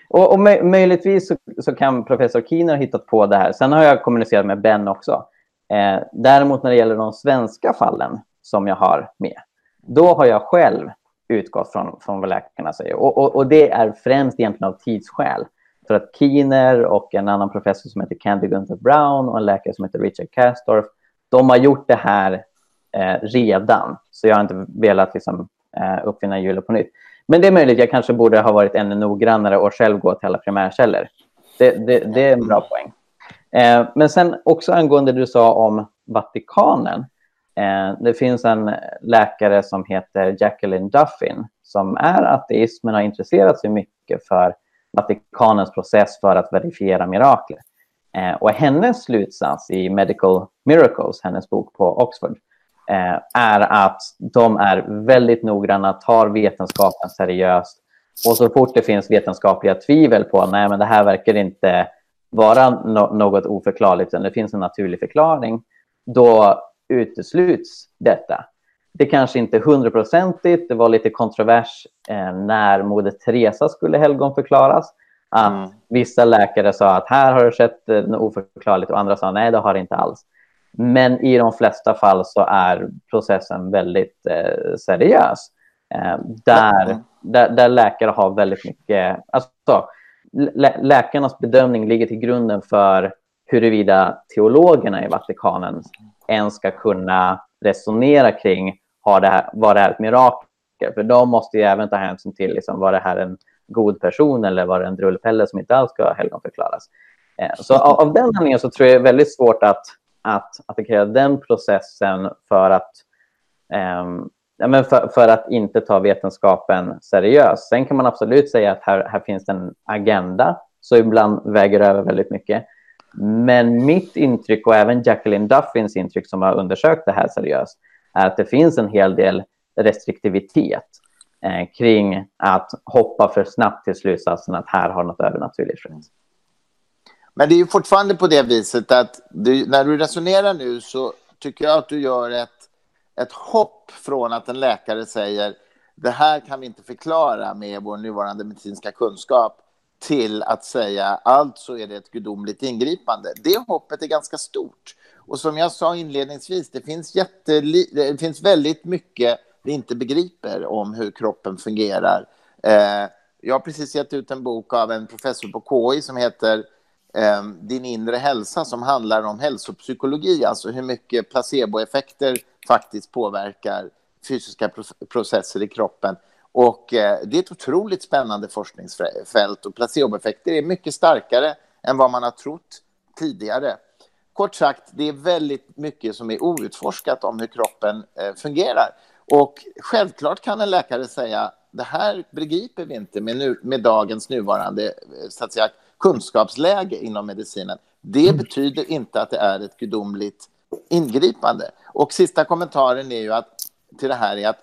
Och, och möjligtvis så, så, kan professor Keener ha hittat på det här. Sen har jag kommunicerat med Ben också. Eh, däremot när det gäller de svenska fallen som jag har med, då har jag själv utgått från, från vad läkarna säger. Och, och, och, det är främst egentligen av tidsskäl. För att Keener och en annan professor som heter Candy Gunther Brown och en läkare som heter Richard Castorf de har gjort det här eh, redan, så jag har inte velat liksom, eh, uppfinna hjulet på nytt. Men det är möjligt, jag kanske borde ha varit ännu noggrannare och själv gå till alla primärkällor. Det, det, det är en bra poäng. Eh, men sen också angående det du sa om Vatikanen. Eh, det finns en läkare som heter Jacqueline Duffin som är ateist men har intresserat sig mycket för Vatikanens process för att verifiera mirakler. Eh, och hennes slutsats i Medical Miracles, hennes bok på Oxford, eh, är att de är väldigt noggranna, tar vetenskapen seriöst och så fort det finns vetenskapliga tvivel på nej men det här verkar inte vara no något oförklarligt, utan det finns en naturlig förklaring, då utesluts detta. Det kanske inte är hundraprocentigt, det var lite kontrovers eh, när Moder Teresa skulle helgonförklaras. Att mm. Vissa läkare sa att här har det skett eh, något oförklarligt och andra sa nej, det har det inte alls. Men i de flesta fall så är processen väldigt eh, seriös. Eh, där, mm. där, där, läkare har väldigt mycket... Alltså, lä läkarnas bedömning ligger till grunden för huruvida teologerna i Vatikanen ens ska kunna resonera kring har det här, var det här ett mirakel? För de måste ju även ta hänsyn till liksom, var det här en god person eller var det en drullpelle som inte alls ska helgonförklaras? Eh, så av, av den anledningen så tror jag det är väldigt svårt att, att attackera den processen för att eh, ja, men för, för, att inte ta vetenskapen seriöst. Sen kan man absolut säga att här, här finns en agenda, så ibland väger över väldigt mycket. Men mitt intryck och även Jacqueline Duffins intryck som har undersökt det här seriöst är att det finns en hel del restriktivitet eh, kring att hoppa för snabbt till slutsatsen att här har något övernaturligt skett. Men det är ju fortfarande på det viset att du, när du resonerar nu så tycker jag att du gör ett, ett hopp från att en läkare säger det här kan vi inte förklara med vår nuvarande medicinska kunskap till att säga alltså är det ett gudomligt ingripande. Det hoppet är ganska stort. Och som jag sa inledningsvis, det finns, det finns väldigt mycket vi inte begriper om hur kroppen fungerar. Eh, jag har precis gett ut en bok av en professor på KI som heter eh, Din inre hälsa som handlar om hälsopsykologi, alltså hur mycket placeboeffekter faktiskt påverkar fysiska processer i kroppen. Och eh, det är ett otroligt spännande forskningsfält och placeboeffekter är mycket starkare än vad man har trott tidigare. Kort sagt, det är väldigt mycket som är outforskat om hur kroppen eh, fungerar. Och självklart kan en läkare säga det här begriper vi inte med, nu, med dagens nuvarande så att säga, kunskapsläge inom medicinen. Det mm. betyder inte att det är ett gudomligt ingripande. Och sista kommentaren är ju att, till det här är att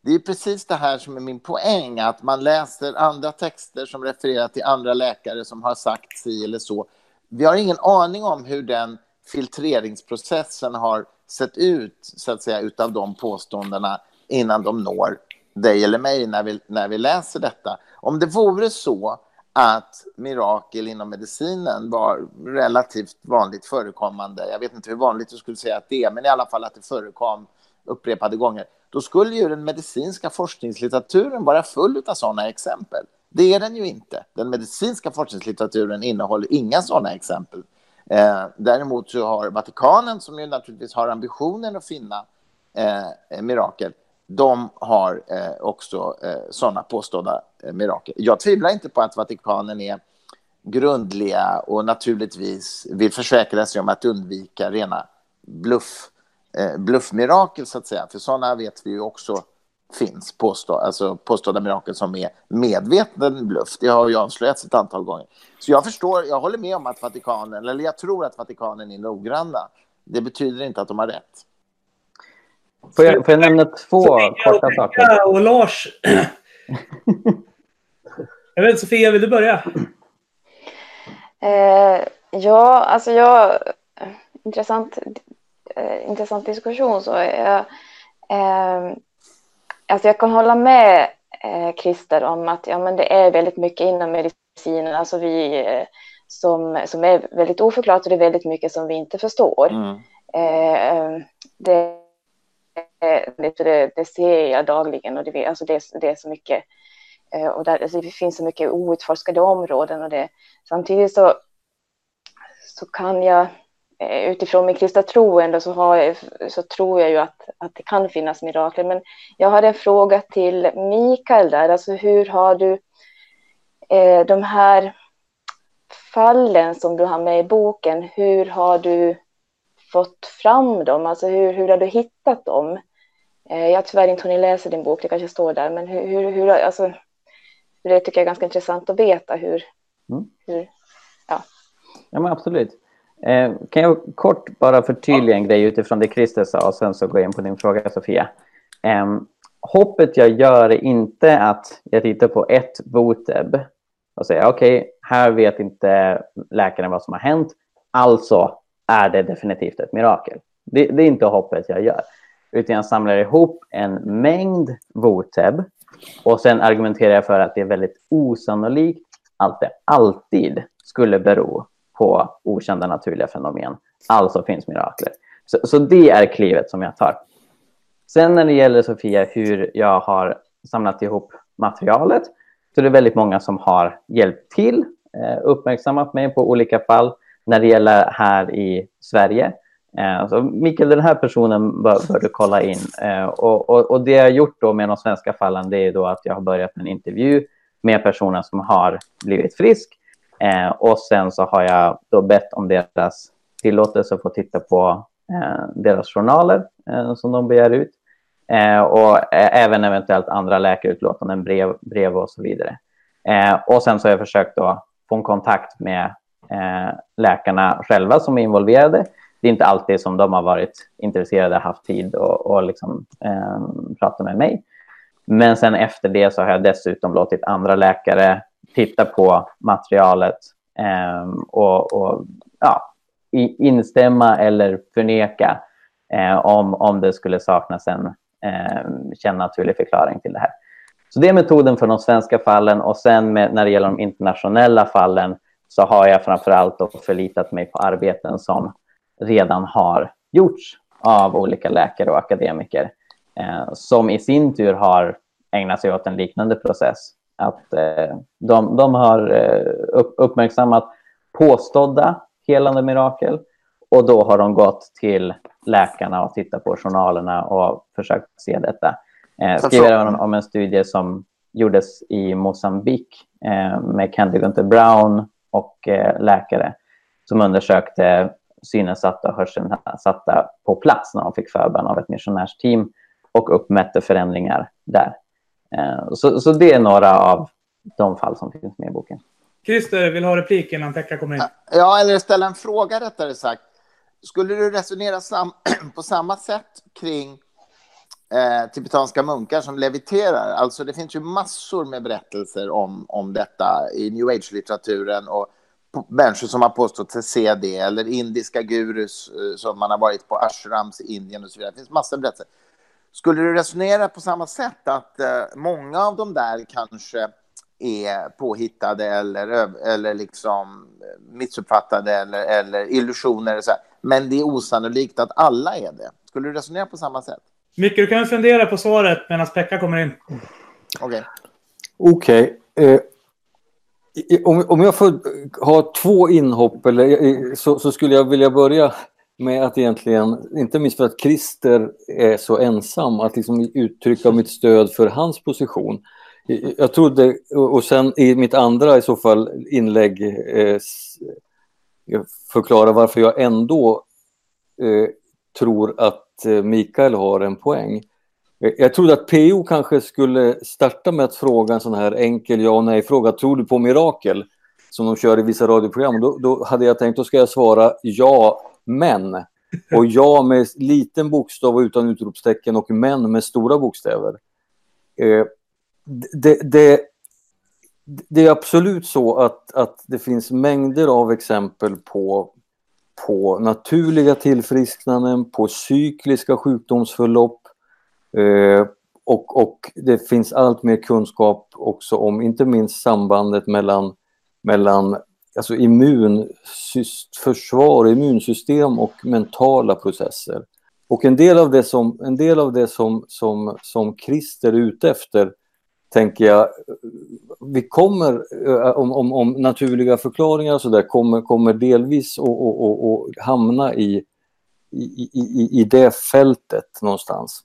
det är precis det här som är min poäng, att man läser andra texter som refererar till andra läkare som har sagt si eller så. Vi har ingen aning om hur den filtreringsprocessen har sett ut, så att säga, utav de påståendena innan de når dig eller mig när vi, när vi läser detta. Om det vore så att mirakel inom medicinen var relativt vanligt förekommande, jag vet inte hur vanligt du skulle säga att det är, men i alla fall att det förekom upprepade gånger, då skulle ju den medicinska forskningslitteraturen vara full av sådana exempel. Det är den ju inte. Den medicinska forskningslitteraturen innehåller inga sådana exempel. Eh, däremot så har Vatikanen, som ju naturligtvis har ambitionen att finna eh, mirakel, de har eh, också eh, sådana påstådda eh, mirakel. Jag tvivlar inte på att Vatikanen är grundliga och naturligtvis vill försäkra sig om att undvika rena bluff, eh, bluffmirakel, så att säga. För sådana vet vi ju också finns, påstå, alltså påstådda mirakel som är medveten bluff. Det har ju avslöjats ett antal gånger. Så jag förstår, jag håller med om att Vatikanen, eller jag tror att Vatikanen är noggranna. Det betyder inte att de har rätt. Får jag, får jag nämna två korta saker? och Lars. jag vet Sofia, vill du börja? Eh, ja, alltså jag... Intressant, eh, intressant diskussion. Så jag, eh, alltså jag kan hålla med eh, Christer om att ja, men det är väldigt mycket inom medicinen, alltså vi eh, som, som är väldigt oförklarat och det är väldigt mycket som vi inte förstår. Mm. Eh, det, Eh, det, det, ser jag dagligen och det, alltså det, det är så mycket eh, och där, alltså det finns så mycket outforskade områden och det samtidigt så, så kan jag eh, utifrån min kristna tro ändå så, har, så tror jag ju att, att det kan finnas mirakler. Men jag har en fråga till Mikael där. Alltså hur har du eh, de här fallen som du har med i boken, hur har du fått fram dem? Alltså hur, hur har du hittat dem? Eh, jag har tyvärr inte hunnit läsa din bok, det kanske står där, men hur, hur, hur alltså, det tycker jag är ganska intressant att veta hur, Mm. hur ja. Ja, men absolut. Eh, kan jag kort bara förtydliga en grej utifrån det Christer sa och sen så gå in på din fråga Sofia. Eh, hoppet jag gör är inte att jag tittar på ett voteb och säger okej, okay, här vet inte läkaren vad som har hänt, alltså är det definitivt ett mirakel. Det, det är inte hoppet jag gör, utan jag samlar ihop en mängd voteb och sen argumenterar jag för att det är väldigt osannolikt att det alltid skulle bero på okända naturliga fenomen. Alltså finns mirakler. Så, så det är klivet som jag tar. Sen när det gäller Sofia, hur jag har samlat ihop materialet, så är det väldigt många som har hjälpt till, eh, uppmärksammat mig på olika fall. När det gäller här i Sverige, Eh, så Mikael, den här personen bör, bör du kolla in. Eh, och, och, och, det jag har gjort då med de svenska fallen, det är då att jag har börjat en intervju med personer som har blivit frisk. Eh, och sen så har jag då bett om deras tillåtelse att få titta på eh, deras journaler eh, som de begär ut. Eh, och eh, även eventuellt andra läkarutlåtanden, brev, brev och så vidare. Eh, och sen så har jag försökt då få en kontakt med eh, läkarna själva som är involverade. Det är inte alltid som de har varit intresserade, haft tid och, och liksom, ehm, prata med mig. Men sen efter det så har jag dessutom låtit andra läkare titta på materialet eh, och, och ja, instämma eller förneka eh, om, om det skulle saknas en eh, känd naturlig förklaring till det här. Så det är metoden för de svenska fallen och sen med, när det gäller de internationella fallen så har jag framför allt förlitat mig på arbeten som redan har gjorts av olika läkare och akademiker eh, som i sin tur har ägnat sig åt en liknande process. Att eh, de, de har eh, upp, uppmärksammat påstådda helande mirakel och då har de gått till läkarna och tittat på journalerna och försökt se detta. Eh, skriver även om en studie som gjordes i Mosambik eh, med Candy Gunther Brown och eh, läkare som undersökte synnedsatta och hörselnedsatta på plats när de fick förbön av ett missionärsteam och uppmätte förändringar där. Eh, så, så det är några av de fall som finns med i boken. Christer vill ha replik innan Pekka kommer in. Ja, eller ställa en fråga rättare sagt. Skulle du resonera sam på samma sätt kring eh, tibetanska munkar som leviterar? Alltså det finns ju massor med berättelser om, om detta i new age-litteraturen och människor som har påstått sig se det, eller indiska gurus eh, som man har varit på ashrams i Indien och så vidare. Det finns massor av berättelser. Skulle du resonera på samma sätt att eh, många av de där kanske är påhittade eller, eller liksom missuppfattade eller, eller illusioner, så här. men det är osannolikt att alla är det. Skulle du resonera på samma sätt? Micke, du kan fundera på svaret medan Pekka kommer in. Okej. Okay. Okej. Eh, om, om jag får eh, ha två inhopp eller, eh, eh, så, så skulle jag vilja börja med att egentligen, inte minst för att Christer är så ensam, att liksom uttrycka mitt stöd för hans position. Jag trodde, och sen i mitt andra i så fall inlägg eh, förklara varför jag ändå eh, tror att Mikael har en poäng. Eh, jag trodde att PO kanske skulle starta med att fråga en sån här enkel ja och nej-fråga. Tror du på mirakel? Som de kör i vissa radioprogram. Då, då hade jag tänkt, att ska jag svara ja men. Och ja med liten bokstav och utan utropstecken och men med stora bokstäver. Eh, det, det, det, är absolut så att, att det finns mängder av exempel på, på naturliga tillfrisknanden, på cykliska sjukdomsförlopp. Eh, och, och det finns allt mer kunskap också om inte minst sambandet mellan, mellan alltså immunförsvar, immunsystem och mentala processer. Och en del av det som, en del av det som, som, som Christer är ute efter, tänker jag, vi kommer, eh, om, om, om naturliga förklaringar och så där, kommer, kommer delvis att hamna i, i, i, i det fältet någonstans.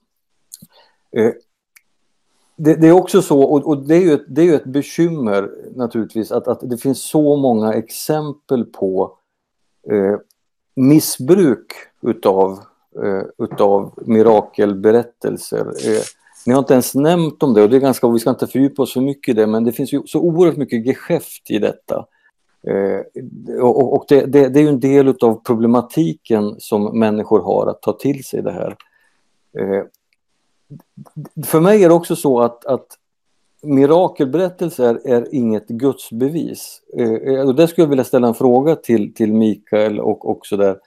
Eh, det, det, är också så, och, och, det är ju ett, det är ju ett bekymmer naturligtvis, att, att det finns så många exempel på eh, missbruk utav, eh, utav mirakelberättelser. Eh, ni har inte ens nämnt om det och det är ganska, vi ska inte fördjupa oss för mycket i det, men det finns ju så oerhört mycket geschäft i detta. Eh, och, och det, det, det, är ju en del utav problematiken som människor har att ta till sig det här. Eh, för mig är det också så att, att mirakelberättelser är inget gudsbevis. Eh, eh och där skulle jag vilja ställa en fråga till, till Mikael och också där.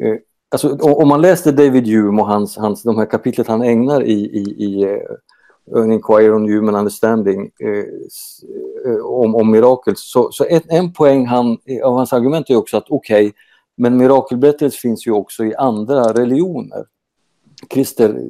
Eh, alltså, om man läste David Hume och hans, hans, de här kapitlet han ägnar i, i, i eh, An Inquiry on Human Understanding eh, eh om, om mirakel, så, så en, en poäng han, av hans argument är också att okej, okay, men mirakelberättelser finns ju också i andra religioner. Christer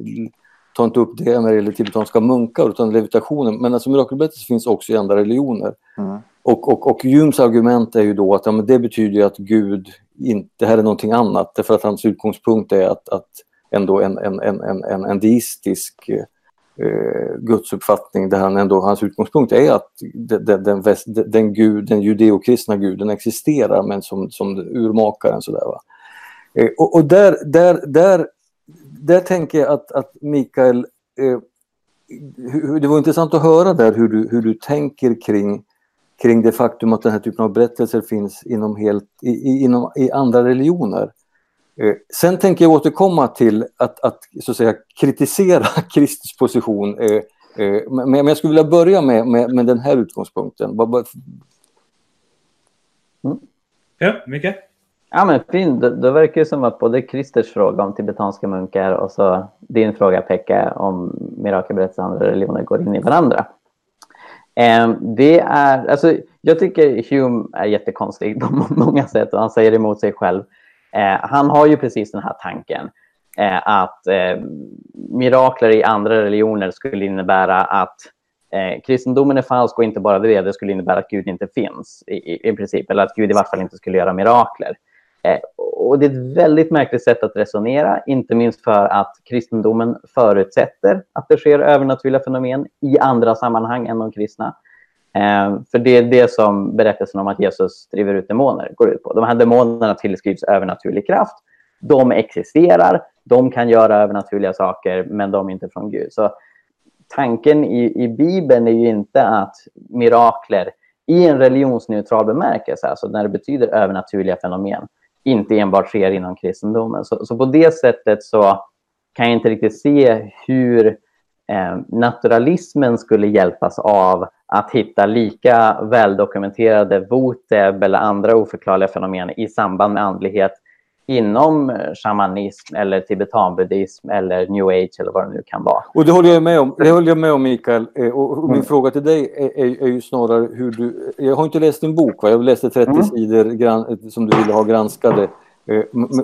tar inte upp det när det gäller tibetanska munkar utan levitationen. Men alltså mirakelberättelser finns också i andra religioner. Mm. Och, och, och Humes argument är ju då att ja, det betyder att Gud inte, det här är någonting annat. Därför att hans utgångspunkt är att, att ändå en, en, en, en, en deistisk eh, gudsuppfattning där han ändå, hans utgångspunkt är att den, den, den, den, gud, den judeokristna guden existerar men som, som urmakaren. Sådär, va? Eh, och, och där, där, där där tänker jag att, att Mikael, eh, det var intressant att höra där hur du, hur du tänker kring, kring det faktum att den här typen av berättelser finns inom, helt, i, inom, i andra religioner. Eh, sen tänker jag återkomma till att, att, så att säga, kritisera Kristus position. Eh, eh, men, men jag skulle vilja börja med, med, med den här utgångspunkten. Mm. Ja, Mikael? Ja men fint, det, då verkar det som att både Christers fråga om tibetanska munkar och så din fråga Pekka om mirakelberättelser och andra religioner går in i varandra. Eh, det är, alltså, jag tycker Hume är jättekonstig på många sätt och han säger emot sig själv. Eh, han har ju precis den här tanken eh, att eh, mirakler i andra religioner skulle innebära att eh, kristendomen är falsk och inte bara det, det skulle innebära att Gud inte finns i, i, i princip, eller att Gud i vart fall inte skulle göra mirakler. Eh, och det är ett väldigt märkligt sätt att resonera, inte minst för att kristendomen förutsätter att det sker övernaturliga fenomen i andra sammanhang än de kristna. Eh, för det är det som berättelsen om att Jesus driver ut demoner går ut på. De här demonerna tillskrivs övernaturlig kraft. De existerar, de kan göra övernaturliga saker, men de är inte från Gud. Så tanken i, i Bibeln är ju inte att mirakler i en religionsneutral bemärkelse, alltså när det betyder övernaturliga fenomen, inte enbart sker inom kristendomen. Så, så på det sättet så kan jag inte riktigt se hur eh, naturalismen skulle hjälpas av att hitta lika väldokumenterade voteb eller andra oförklarliga fenomen i samband med andlighet inom shamanism eller tibetanbuddhism eller new age eller vad det nu kan vara. Och det håller jag med om, det håller jag med om Mikael. Eh, och min mm. fråga till dig är, är, är, ju snarare hur du... Jag har inte läst din bok, va? jag läste 30 mm. sidor gran, som du ville ha granskade. Eh,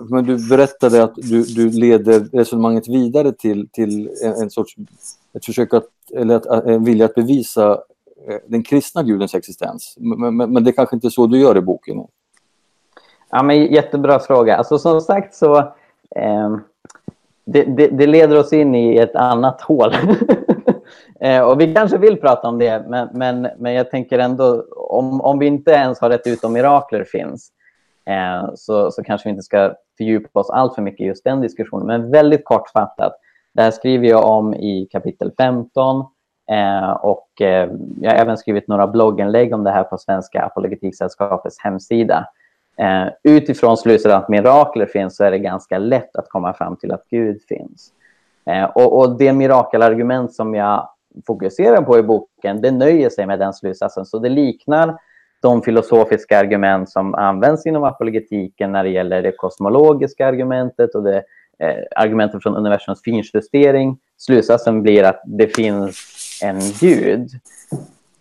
men du berättade att du, du leder resonemanget vidare till, till en, en sorts ett försök att, eller att, en vilja att bevisa eh, den kristna gudens existens. Men, men, men det är kanske inte är så du gör i boken? Ja, men jättebra fråga. Alltså, som sagt så eh, det, det, det, leder oss in i ett annat hål. eh, och vi kanske vill prata om det, men, men, men jag tänker ändå om, om vi inte ens har rätt ut om mirakler finns eh, så, så kanske vi inte ska fördjupa oss allt för mycket i just den diskussionen. Men väldigt kortfattat, det här skriver jag om i kapitel 15 Eh, och eh, jag har även skrivit några blogginlägg om det här på Svenska Apologetiksällskapets hemsida. Eh, utifrån slutsatsen att mirakler finns så är det ganska lätt att komma fram till att Gud finns. Eh, och, och det mirakelargument som jag fokuserar på i boken, det nöjer sig med den slutsatsen. Så det liknar de filosofiska argument som används inom apologetiken när det gäller det kosmologiska argumentet och det eh, argumentet från universums finjustering. Slutsatsen blir att det finns en gud,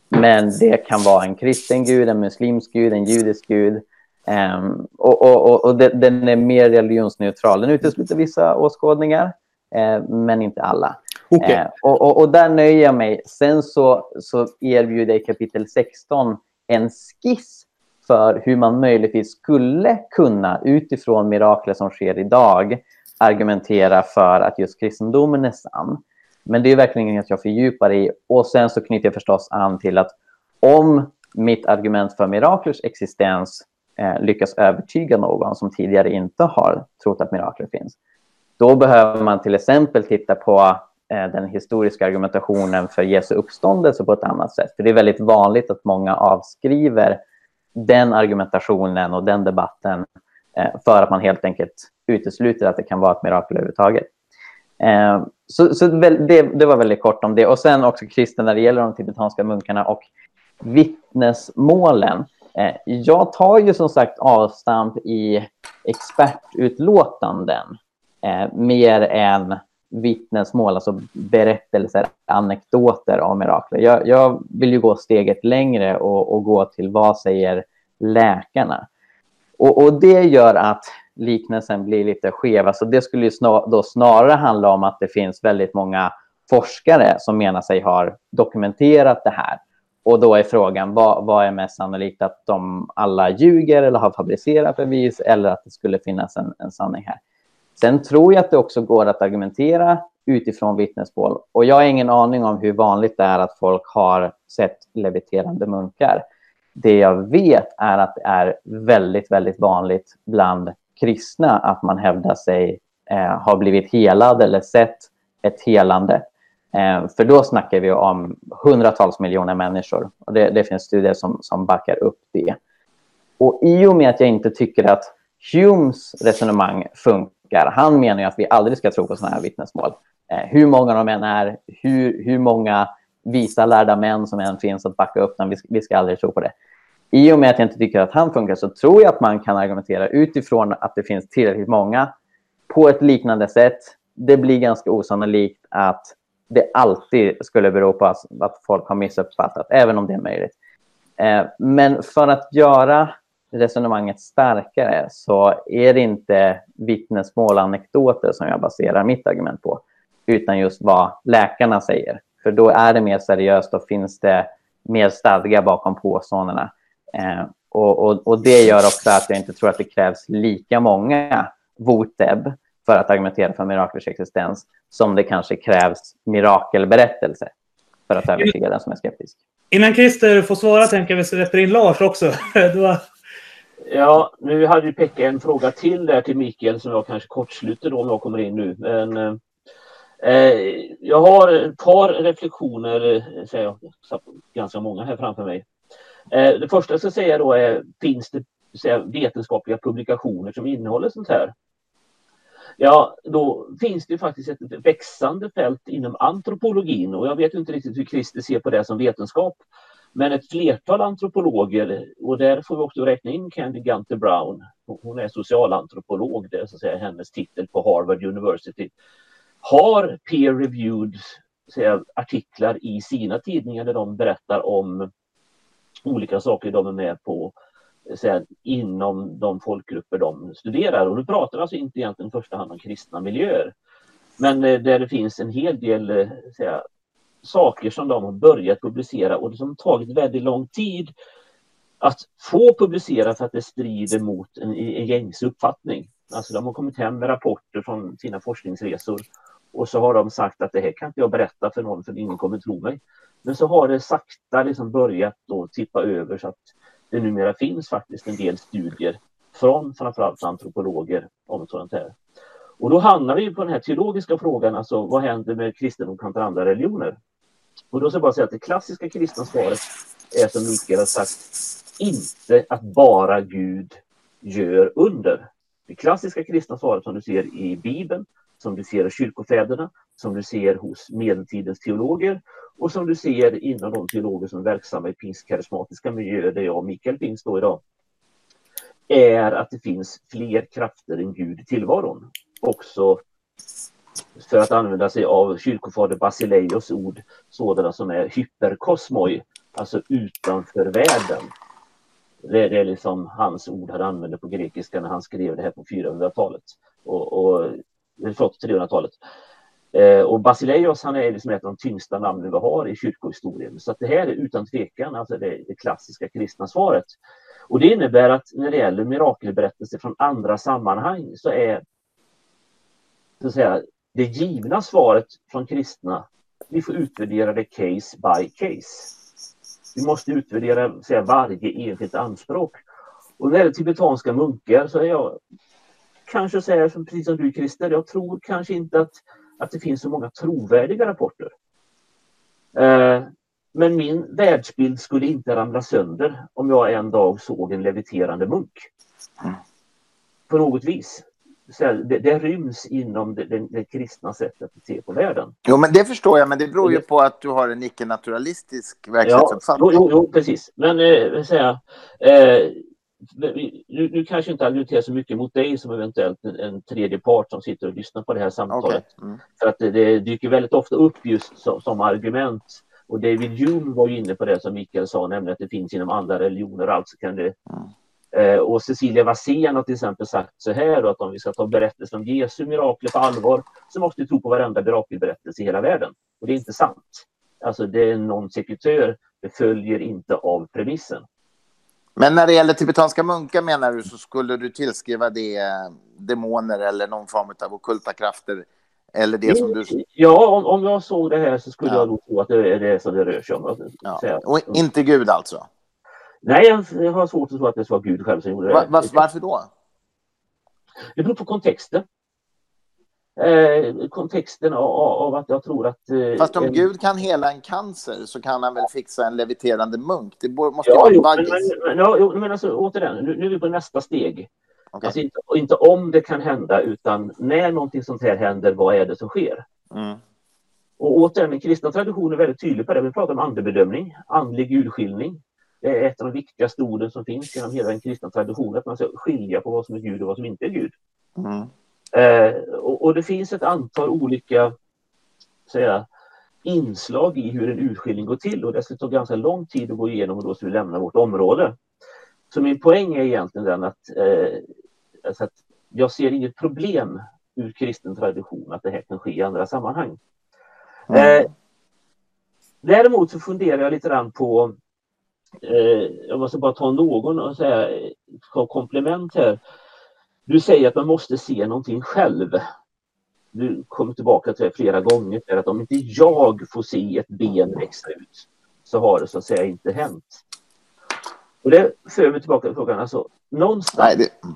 men det kan vara en kristen gud, en muslimsk gud, en judisk gud. Um, och och, och den, är mer religionsneutral. Den utesluter vissa åskådningar, eh, men inte alla. Okay. Eh, och, och, där nöjer jag mig. Sen så, så erbjuder jag i kapitel 16 en skiss för hur man möjligtvis skulle kunna utifrån mirakler som sker idag argumentera för att just kristendomen är sann. Men det är verkligen inget jag fördjupar i. Och sen så knyter jag förstås an till att om mitt argument för miraklers existens Eh, lyckas övertyga någon som tidigare inte har trott att mirakler finns, då behöver man till exempel titta på eh, den historiska argumentationen för Jesu uppståndelse på ett annat sätt. För det är väldigt vanligt att många avskriver den argumentationen och den debatten eh, för att man helt enkelt utesluter att det kan vara ett mirakel överhuvudtaget. Eh, så, så det, det, var väldigt kort om det. Och sen också kristen när det gäller de tibetanska munkarna och vittnesmålen. Eh, jag tar ju som sagt avstamp i expertutlåtanden eh, mer än vittnesmål, alltså berättelser, anekdoter om mirakler. Jag, jag vill ju gå steget längre och, och, gå till vad säger läkarna? Och, och det gör att liknelsen blir lite skev. Alltså det skulle ju snar, då snarare handla om att det finns väldigt många forskare som menar sig ha dokumenterat det här. Och då är frågan, vad, vad är mest sannolikt? Att de alla ljuger eller har fabricerat bevis eller att det skulle finnas en, en sanning här? Sen tror jag att det också går att argumentera utifrån vittnesmål. Och jag har ingen aning om hur vanligt det är att folk har sett leviterande munkar. Det jag vet är att det är väldigt, väldigt vanligt bland kristna att man hävdar sig eh, ha blivit helad eller sett ett helande. Eh, för då snackar vi om hundratals miljoner människor. Och det, det, finns studier som, som backar upp det. Och i och med att jag inte tycker att Humes resonemang funkar, han menar ju att vi aldrig ska tro på sådana här vittnesmål. Eh, hur många de än är, hur, hur många visa lärda män som än finns att backa upp dem, vi vi ska aldrig tro på det i och med att jag inte tycker att han funkar så tror jag att man kan argumentera utifrån att det finns tillräckligt många på ett liknande sätt. Det blir ganska osannolikt att det alltid skulle bero på att folk har missuppfattat, även om det är möjligt. Eh, men för att göra resonemanget starkare så är det inte vittnesmål och anekdoter som jag baserar mitt argument på, utan just vad läkarna säger. För då är det mer seriöst och finns det mer stadga bakom påståendena. Eh, och, och, och, det gör också att jag inte tror att det krävs lika många voteb för att argumentera för miraklers existens som det kanske krävs mirakelberättelse för att övertyga den som är skeptisk. Innan Christer får svara tänker jag att vi släpper in Lars också. var... Ja, nu hade ju Pekka en fråga till där till Mikael som jag kanske kortsluter då om jag kommer in nu. Men, eh, jag har ett par reflektioner, eh, säger jag, ganska många här framför mig. Eh, det första jag ska säga då är, finns det säga, vetenskapliga publikationer som innehåller sånt här? Ja, då finns det faktiskt ett växande fält inom antropologin. Och jag vet inte riktigt hur Christer ser på det som vetenskap. Men ett flertal antropologer, och där får vi också räkna in Candy Gunter Brown, hon är socialantropolog, det är så att säga hennes titel på Harvard University, har peer-reviewed artiklar i sina tidningar där de berättar om olika saker de är med på. Eh, säga, inom de folkgrupper de studerar. Och nu pratar alltså inte egentligen i första hand om kristna miljöer. Men eh, där det finns en hel del eh, säga, saker som de har börjat publicera och som tagit väldigt lång tid att få publicera för att det strider mot en, en gängse uppfattning. Alltså de har kommit hem med rapporter från sina forskningsresor och så har de sagt att det här kan inte jag berätta för någon för ingen kommer tro mig. Men så har det sakta liksom börjat då tippa över så att det numera finns faktiskt en del studier från framförallt antropologer om sådant här. Och då hamnar vi på den här teologiska frågan, alltså vad händer med kristendom kontra andra religioner? Och då ska jag bara säga att det klassiska kristna svaret är som Mikael har sagt, inte att bara Gud gör under. Det klassiska kristna svaret som du ser i Bibeln, som du ser i kyrkofäderna, som du ser hos medeltidens teologer och som du ser inom de teologer som är verksamma i pingstkarismatiska miljöer där jag och Mikael finns då idag, är att det finns fler krafter än Gud i tillvaron. Också för att använda sig av kyrkofader Basileios ord, sådana som är hyperkosmoi, alltså utanför världen. Det är liksom hans ord han använde på grekiska när han skrev det här på 400-talet. Och, och, förlåt, 300-talet. Eh, och Basileios han är liksom ett av de tyngsta namnen vi har i kyrkohistorien. Så att det här är utan tvekan alltså det, det klassiska kristna svaret. Och det innebär att när det gäller mirakelberättelser från andra sammanhang så är så att säga, det givna svaret från kristna, vi får utvärdera det case by case. Vi måste utvärdera säga, varje enskilt anspråk. Och när det gäller tibetanska munkar så är jag kanske säger precis som du Christer, jag tror kanske inte att, att det finns så många trovärdiga rapporter. Eh, men min världsbild skulle inte ramla sönder om jag en dag såg en leviterande munk. Mm. På något vis. Så det, det ryms inom det, det, det kristna sättet att se på världen. Jo, men det förstår jag, men det beror ju på att du har en icke-naturalistisk Ja, verklighetsuppfattning. jo, jo, jo, precis. Men eh, säga, eh, nu, nu kanske inte argumenterar så mycket mot dig som eventuellt en, en tredje part som sitter och lyssnar på det här samtalet. Okej. Mm. För att det, det dyker väldigt ofta upp just som, som argument. Och David Hume var ju inne på det som Mikael sa, nämligen att det finns inom andra religioner. Alltså kan det, eh, och Cecilia Wassén har till exempel sagt så här, då, att om vi ska ta berättelsen om Jesu mirakler på allvar så måste vi tro på varenda mirakelberättelse i hela världen. Och det är inte sant. Alltså det är non sequitur, det följer inte av premissen. Men när det gäller tibetanska munkar menar du så skulle du tillskriva det eh, demoner eller någon form av ockulta krafter? Eller det som du... Ja, om, om jag såg det här så skulle Ja. jag nog tro att det är det som det rör sig om. Ja. Och inte Gud alltså? Nej, jag, jag har svårt att tro att det var Gud själv som gjorde det. Va, va, varför då? Det beror på kontexten. Eh, kontexten av, av att jag tror att... Eh, Fast om en- Gud kan hela en cancer så kan han väl fixa en leviterande munk? Det måste ju Ja, vara jo, men, men, ja, men alltså, återigen, nu, nu är vi på nästa steg. Okej. Alltså inte, inte om det kan hända, utan när någonting sånt här händer, vad är det som sker? Mm. Och återigen, den kristna traditionen är väldigt tydlig på det. Vi pratar om andebedömning, andlig urskiljning. Det är ett av de viktigaste orden som finns genom hela den kristna traditionen, att man ska skilja på vad som är Gud och vad som inte är Gud. Mm. Eh, och, och det finns ett antal olika säga, inslag i hur en urskiljning går till och det ska ta ganska lång tid att gå igenom och då ska vi lämna vårt område. Så min poäng är egentligen den att, eh, alltså att jag ser inget problem ur kristen tradition att det här kan ske i andra sammanhang. Mm. Eh, däremot så funderar jag lite grann på, eh, jag måste bara ta någon och säga, eh, komplement här. Du säger att man måste se någonting själv. Du kommer tillbaka till det flera gånger, att om inte jag får se ett ben växa ut så har det så att säga inte hänt. Och det för mig tillbaka till frågan, alltså någonstans Nej, det...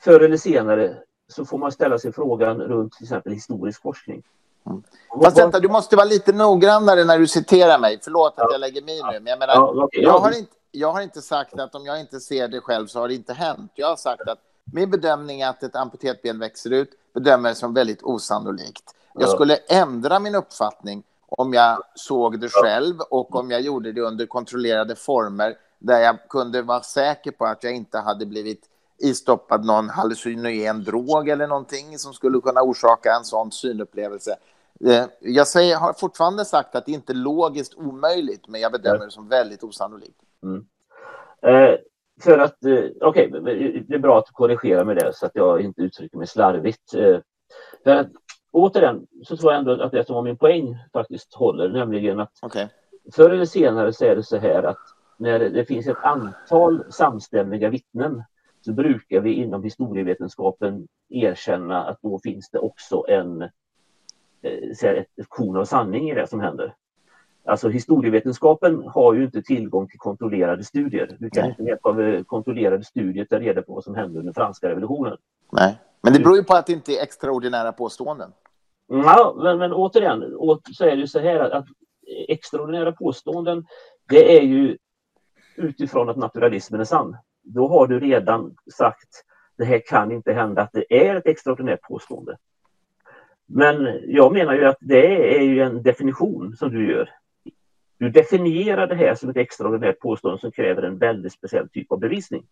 förr eller senare så får man ställa sig frågan runt till exempel historisk forskning. Mm. Fast vänta, du måste vara lite noggrannare när du citerar mig. Förlåt att jag lägger mig nu, men jag menar, Ja, okej, jag, ja. har inte, jag har inte sagt att om jag inte ser det själv så har det inte hänt. Jag har sagt att min bedömning är att ett amputerat ben växer ut bedömer det som väldigt osannolikt. Jag Ja. skulle ändra min uppfattning om jag såg det själv och om jag gjorde det under kontrollerade former där jag kunde vara säker på att jag inte hade blivit istoppad någon hallucinogen drog eller någonting som skulle kunna orsaka en sån synupplevelse. Eh, Jag säger, har fortfarande sagt att det inte är logiskt omöjligt, men jag bedömer det som väldigt osannolikt. Eh, för att, eh, okej, men det är bra att du korrigerar med det så att jag inte uttrycker mig slarvigt. Eh, för att, återigen så tror jag ändå att det som var min poäng faktiskt håller, nämligen att Okej. förr eller senare så är det så här att när det finns ett antal samstämmiga vittnen så brukar vi inom historievetenskapen erkänna att då finns det också en eh, ett korn av sanning i det som händer. Alltså historievetenskapen har ju inte tillgång till kontrollerade studier. Du kan Nej. inte med hjälp av kontrollerade studier ta reda på vad som hände under franska revolutionen. Nej. Men det beror ju på att det inte är extraordinära påståenden. Ja, men, men återigen åt, så är det ju så här att, att extraordinära påståenden, det är ju utifrån att naturalismen är sann. Då har du redan sagt det här kan inte hända, att det är ett extraordinärt påstående. Men jag menar ju att det är ju en definition som du gör. Du definierar det här som ett extraordinärt påstående som kräver en väldigt speciell typ av bevisning.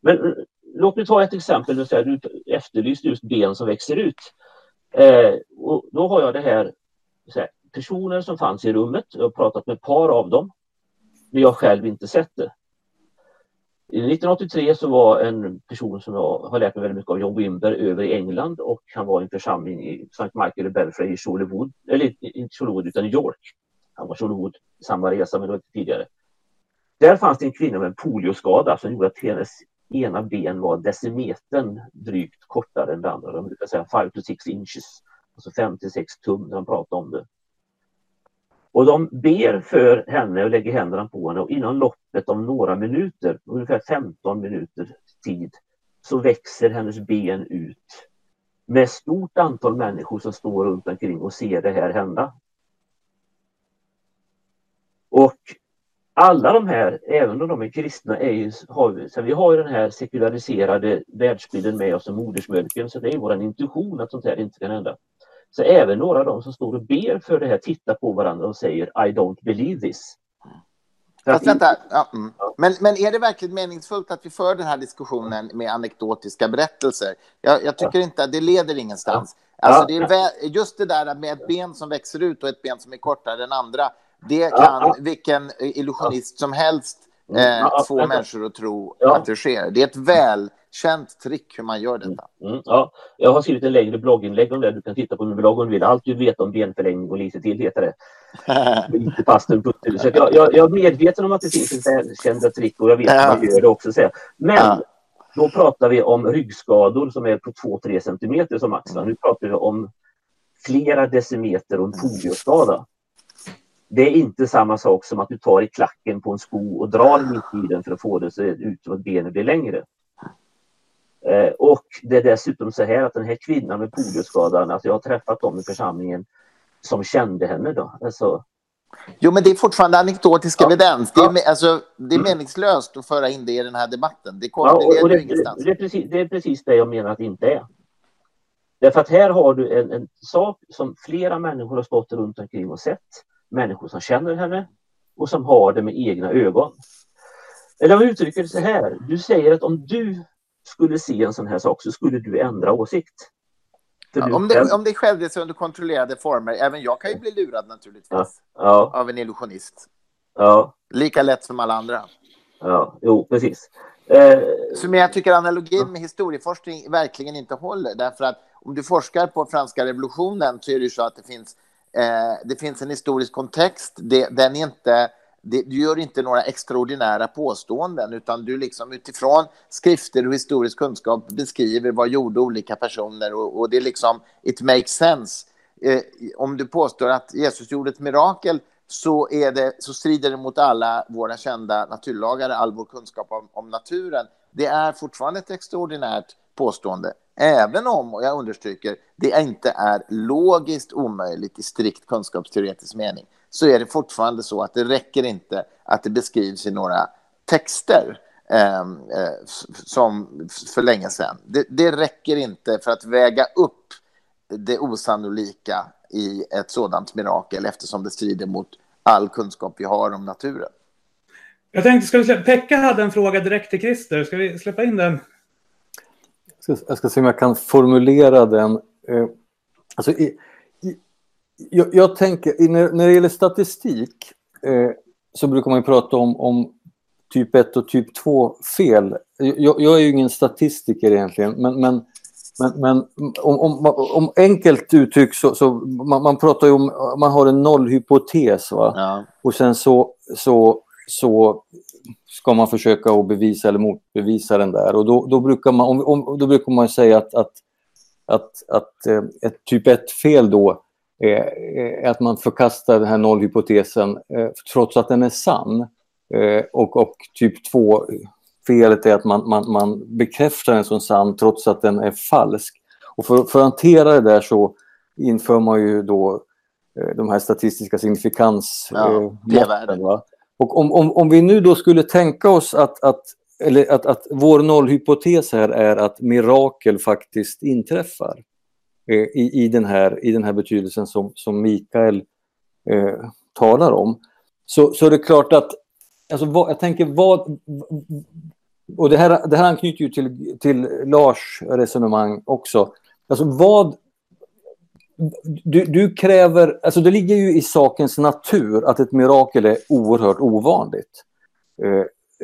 Men eh, låt mig ta ett exempel. Du säger, Du efterlyste just ben som växer ut. Eh, och då har jag det här, så här, personer som fanns i rummet. Jag har pratat med ett par av dem. Men jag själv inte sett det. 1983 så var en person som jag har lärt mig väldigt mycket av, John Wimber, över i England och han var i en församling i St. Michael i Belfry i Sholewood, eller inte Sholewood utan i York. Han var Shorewood, samma resa men det var inte tidigare. Där fanns det en kvinna med en polioskada som gjorde att hennes ena ben var decimetern drygt kortare än det andra. De brukar säga 5 to 6 inches. Alltså 5 till 6 tum när de pratar om det. Och de ber för henne och lägger händerna på henne och inom loppet av några minuter, ungefär 15 minuter tid, så växer hennes ben ut med stort antal människor som står runt omkring och ser det här hända. Och alla de här, även om de är kristna, är ju, har så vi har ju den här sekulariserade världsbilden med oss som modersmjölken, så det är vår intuition att sånt här inte kan hända. Så även några av dem som står och ber för det här tittar på varandra och säger I don't believe this. Fast vänta, ja, mm. men, men är det verkligen meningsfullt att vi för den här diskussionen med anekdotiska berättelser? Jag, jag tycker inte att det leder ingenstans. Alltså det är just det där med ett ben som växer ut och ett ben som är kortare än andra, det kan vilken illusionist som helst eh, få människor att tro att det sker. Det är ett välkänt trick hur man gör detta. Mm, mm, ja. Jag har skrivit en längre blogginlägg om det. Du kan titta på min blogg om du vill. Allt du vet om benförlängning och lite till heter det. Inte pasten Så jag, jag, jag, är medveten om att det finns välkända trick och jag vet att man gör det också. Så. Men ja. då pratar vi om ryggskador som är på 2-3 centimeter som max. Nu pratar vi om flera decimeter och en polioskada. Det är inte samma sak som att du tar i klacken på en sko och drar mitt i den för att få det så ut att benet blir längre. Eh, och det är dessutom så här att den här kvinnan med polioskadan, alltså jag har träffat dem i församlingen som kände henne då. Alltså, Jo, men det är fortfarande anekdotisk ja. evidens. Det är, alltså, det är meningslöst att föra in det i den här debatten. Det, kommer, ja, och, och det, det, det, är precis, det är precis det jag menar att det inte är. Därför att här har du en, en sak som flera människor har stått runt omkring och sett människor som känner henne och som har det med egna ögon. Eller om jag uttrycker det så här, du säger att om du skulle se en sån här sak så skulle du ändra åsikt. Ja, om, det, om det skedde under kontrollerade former, även jag kan ju bli lurad naturligtvis ja, ja. av en illusionist. Lika lätt som alla andra. Ja, jo, precis. Eh, så, men jag tycker analogin med historieforskning verkligen inte håller, därför att om du forskar på franska revolutionen så är det ju så att det finns Eh, det finns en historisk kontext. Det, den är inte, det, du gör inte några extraordinära påståenden utan du liksom utifrån skrifter och historisk kunskap beskriver vad gjorde olika personer och, och det är liksom it makes sense. Eh, om du påstår att Jesus gjorde ett mirakel så, är det, så strider det mot alla våra kända naturlagar, all vår kunskap om, om naturen. Det är fortfarande ett extraordinärt påstående. Även om, och jag understryker, det inte är logiskt omöjligt i strikt kunskapsteoretisk mening, så är det fortfarande så att det räcker inte att det beskrivs i några texter ehm, eh, som för länge sedan. Det, det räcker inte för att väga upp det osannolika i ett sådant mirakel eftersom det strider mot all kunskap vi har om naturen. Jag tänkte, ska vi släppa, Pekka hade en fråga direkt till Christer. Ska vi släppa in den? Ska, jag ska se om jag kan formulera den. Eh, alltså, i, i, jag, jag, tänker, när, när det gäller statistik eh, så brukar man ju prata om, om typ 1 och typ 2-fel. Jag, jag, är ju ingen statistiker egentligen, men, men, men, men om, om, om, enkelt uttryck så, så man, man, pratar om, man har en nollhypotes va? Ja. Och sen så, så, så ska man försöka att bevisa eller motbevisa den där. Och då, då brukar, man, om, om, då brukar man säga att, att, att, att eh, ett typ 1-fel då är att man förkastar den här nollhypotesen eh, trots att den är sann. Eh, och, och typ 2 felet är att man, man, man bekräftar den som sann trots att den är falsk. Och för, för att hantera det där så inför man ju då de här statistiska signifikansmåtten. Ja, och om, om, om vi nu då skulle tänka oss att, att, eller att, att vår nollhypotes här är att mirakel faktiskt inträffar eh, i, i, den här, i den här betydelsen som, som Mikael eh, talar om. Så, så är det klart att, alltså, vad, jag tänker vad, och det här, det här anknyter ju till, till Lars resonemang också. Alltså vad, du, du, kräver, alltså det ligger ju i sakens natur att ett mirakel är oerhört ovanligt. Eh,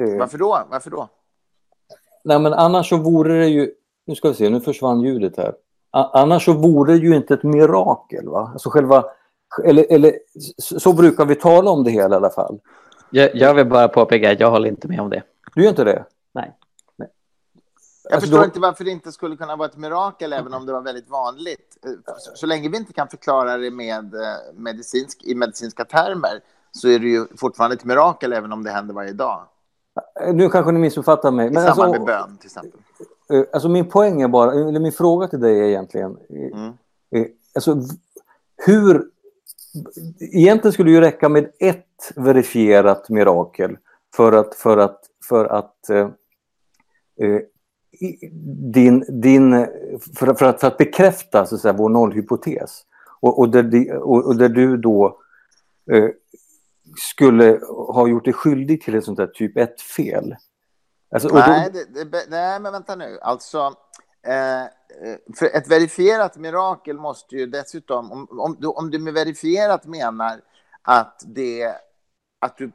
eh, Varför då? Varför då? Nej, men annars så vore det ju, nu ska vi se, nu försvann ljudet här. Annars så vore det ju inte ett mirakel, va? Alltså själva, eller, eller så brukar vi tala om det hela i alla fall. Jag, jag vill bara påpeka att jag håller inte med om det. Du gör inte det? Jag Alltså, förstår då- inte varför det inte skulle kunna vara ett mirakel även om det var väldigt vanligt. Eh, Så, så länge vi inte kan förklara det med eh, medicinsk, i medicinska termer så är det ju fortfarande ett mirakel även om det händer varje dag. Nu kanske ni missuppfattar mig. I Men samband alltså, med bön till exempel. eh, alltså min poäng är bara, eller min fråga till dig är egentligen, eh, Mm. eh, alltså hur... Egentligen skulle det ju räcka med ett verifierat mirakel för att, för att, för att eh, eh, din, din, för, för, att, för att bekräfta så att säga, vår nollhypotes. Och, och, där, och, och där du då eh, skulle ha gjort dig skyldig till ett sånt där typ 1-fel. Alltså, nej, då- Nej, det, det, nej, men vänta nu. Alltså, eh, för ett verifierat mirakel måste ju dessutom, om, om, du, om du med verifierat menar att, det, att du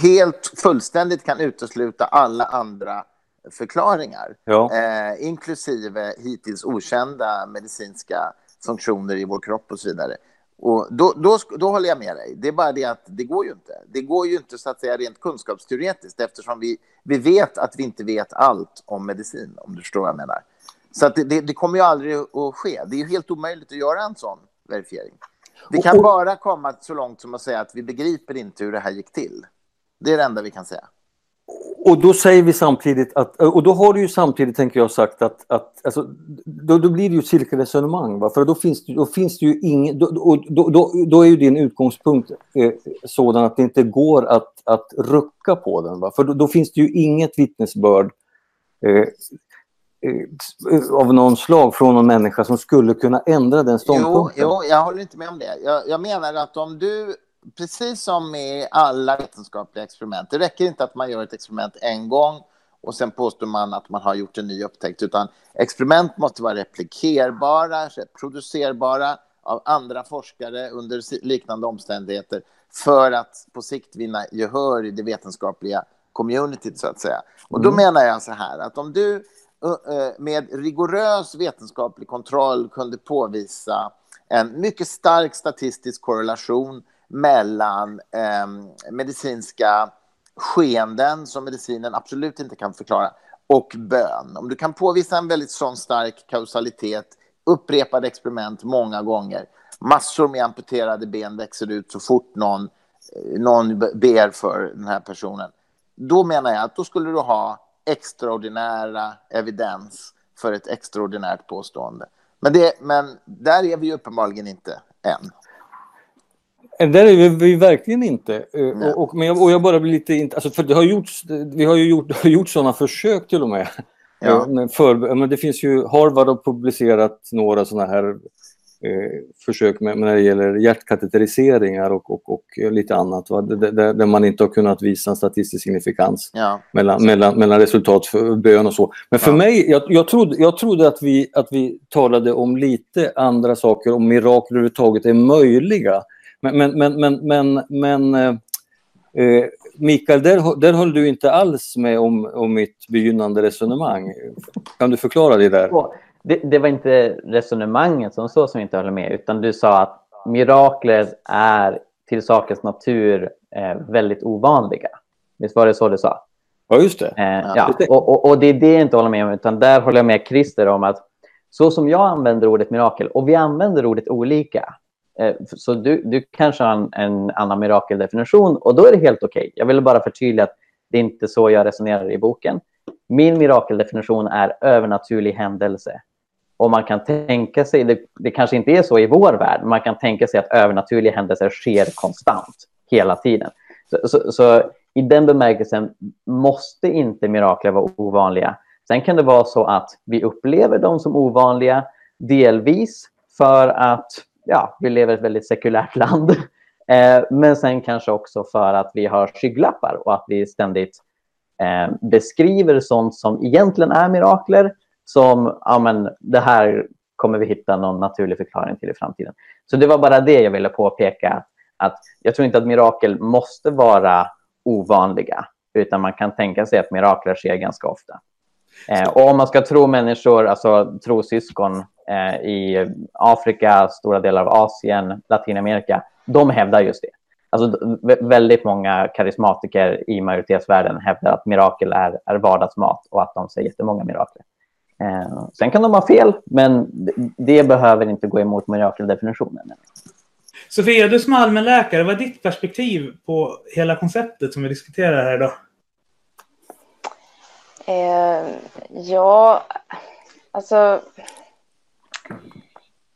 helt fullständigt kan utesluta alla andra förklaringar, Ja. eh, inklusive hittills okända medicinska funktioner i vår kropp och så vidare. Och då, då, då håller jag med dig. Det är bara det att det går ju inte. Det går ju inte så att säga rent kunskapsteoretiskt eftersom vi, vi vet att vi inte vet allt om medicin, om du förstår vad jag menar. Så att det, det, det kommer ju aldrig att ske. Det är helt omöjligt att göra en sån verifiering. Vi kan bara komma så långt som att säga att vi begriper inte hur det här gick till. Det är det enda vi kan säga. Och då säger vi samtidigt att, och då har du ju samtidigt, tänker jag, sagt att, att alltså, då, då blir det ju ett cirkelresonemang. Va? För då finns, då finns det ju ingen, då, då, då, då, är ju din utgångspunkt eh, sådan att det inte går att, att rucka på den. Va? För då, då finns det ju inget vittnesbörd eh, eh, av någon slag från någon människa som skulle kunna ändra den Jo, ståndpunkten. jo, jag håller inte med om det. Jag, jag menar att om du, precis som med alla vetenskapliga experiment, det räcker inte att man gör ett experiment en gång och sen påstår man att man har gjort en ny upptäckt, utan experiment måste vara replikerbara, producerbara av andra forskare under liknande omständigheter för att på sikt vinna gehör i det vetenskapliga communityt, så att säga. Och då menar jag så här, att om du med rigorös vetenskaplig kontroll kunde påvisa en mycket stark statistisk korrelation mellan eh, medicinska skeenden som medicinen absolut inte kan förklara och bön. Om du kan påvisa en väldigt sån stark kausalitet, upprepade experiment många gånger, massor med amputerade ben växer ut så fort någon, någon ber för den här personen, då menar jag att då skulle du ha extraordinära evidens för ett extraordinärt påstående. Men, det, men där är vi ju uppenbarligen inte än. Eh, Där är vi, vi verkligen inte. Eh, Nej. Och, men jag, och jag bara blir lite... Alltså för det har gjorts, vi har ju gjort, har gjort sådana försök till och med. Ja. Eh, men För, men det finns ju, Harvard har publicerat några sådana här eh, försök med, när det gäller hjärtkateteriseringar och, och, och lite annat. Där, där man inte har kunnat visa en statistisk signifikans Ja. mellan, mellan, mellan resultat för bön och så. Men för Ja. mig, jag, jag, trodde, jag trodde att vi, att vi talade om lite andra saker, om mirakel överhuvudtaget är möjliga. Men, men, men, men, men, men eh, eh, Mikael, där, där höll du inte alls med om, om mitt begynnande resonemang. Kan du förklara det där? Det, det var inte resonemanget som så som inte höll med, utan du sa att mirakler är till sakens natur eh, väldigt ovanliga. Visst var det så du sa? Ja, just det. Eh, ja. och, och, och det är det jag inte håller med om, utan där håller jag med Christer om att så som jag använder ordet mirakel, och vi använder ordet olika, Eh, så du, du kanske har en, en annan mirakeldefinition och då är det helt okej. Jag ville bara förtydliga att det är inte så jag resonerar i boken. Min mirakeldefinition är övernaturlig händelse. Och man kan tänka sig, det, det kanske inte är så i vår värld, men man kan tänka sig att övernaturliga händelser sker konstant, hela tiden. Så, så, så i den bemärkelsen måste inte mirakler vara ovanliga. Sen kan det vara så att vi upplever dem som ovanliga, delvis för att ja, vi lever i ett väldigt sekulärt land. Eh, men sen kanske också för att vi har skygglappar och att vi ständigt eh, beskriver sånt som egentligen är mirakler som ja, men, det här kommer vi hitta någon naturlig förklaring till i framtiden. Så det var bara det jag ville påpeka. Att jag tror inte att mirakel måste vara ovanliga, utan man kan tänka sig att mirakler sker ganska ofta. Eh, och om man ska tro människor, alltså tro syskon, i Afrika, stora delar av Asien, Latinamerika, de hävdar just det. Alltså, vä- väldigt många karismatiker i majoritetsvärlden hävdar att mirakel är, är vardagsmat och att de ser jättemånga mirakel. Eh, sen kan de ha fel, men det, det behöver inte gå emot mirakeldefinitionen. Sofia, du som allmänläkare, vad är ditt perspektiv på hela konceptet som vi diskuterar här idag? Eh, ja, alltså...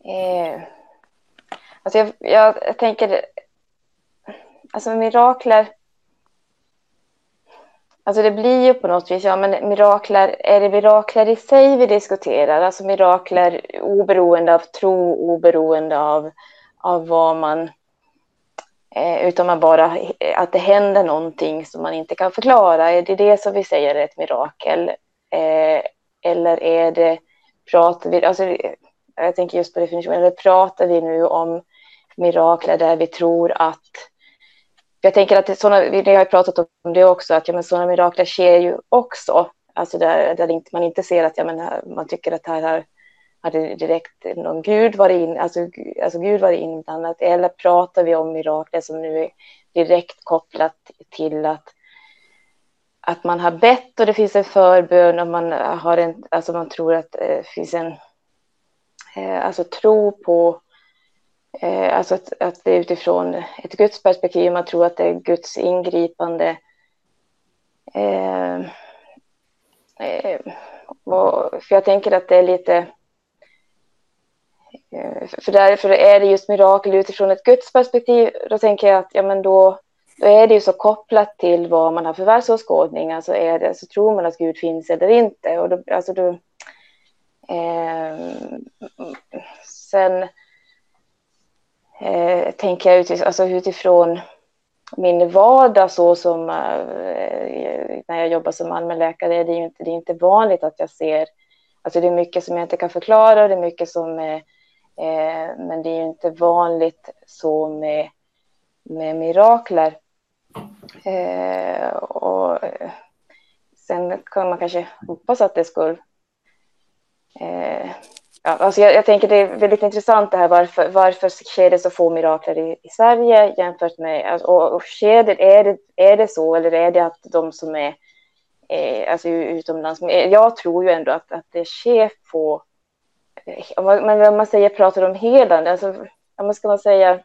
Eh, alltså jag, jag, jag tänker... Alltså mirakler... Alltså det blir ju på något vis, ja men mirakler, är det mirakler i sig vi diskuterar? Alltså mirakler oberoende av tro, oberoende av, av vad man... Eh, utan man bara, att det händer någonting som man inte kan förklara. Är det det som vi säger är ett mirakel? Eh, eller är det, pratar vi, alltså jag tänker just på definitionen, eller pratar vi nu om mirakler där vi tror att jag tänker att det, såna, vi har pratat om det också, att ja, men sådana mirakler sker ju också. Alltså där, där man inte ser att ja, men man tycker att här har, hade direkt någon gud varit in, alltså, alltså Gud varit inblandad. Eller pratar vi om mirakler som nu är direkt kopplat till att, att man har bett och det finns en förbön och man, har en, alltså man tror att det finns en Eh, alltså tro på Eh, alltså att, att det är utifrån ett gudsperspektiv, man tror att det är Guds ingripande. Eh, eh, och, för jag tänker att det är lite... Eh, för därför är det just mirakel utifrån ett gudsperspektiv. Då tänker jag att ja, men då, då är det ju så kopplat till vad man har för världsåskådning. Alltså är det, så tror man att Gud finns eller inte. Och då, alltså då, Eh, sen eh, tänker jag utifrån, alltså utifrån min vardag så som eh, när jag jobbar som allmänläkare, det är inte, det är inte vanligt att jag ser, alltså det är mycket som jag inte kan förklara, det är mycket som, eh, eh men det är inte vanligt så med, med mirakler. Eh, och eh, sen kan man kanske hoppas att det skulle eh, Ja, alltså jag, jag, tänker det är väldigt intressant det här varför, varför sker det så få mirakler i, i Sverige jämfört med, alltså, och, och sker det, är, det, är det så eller är det att de som är eh, alltså utomlands, eh, jag tror ju ändå att, att det sker få, eh, men om man säger, pratar om helande, alltså, vad ska man säga,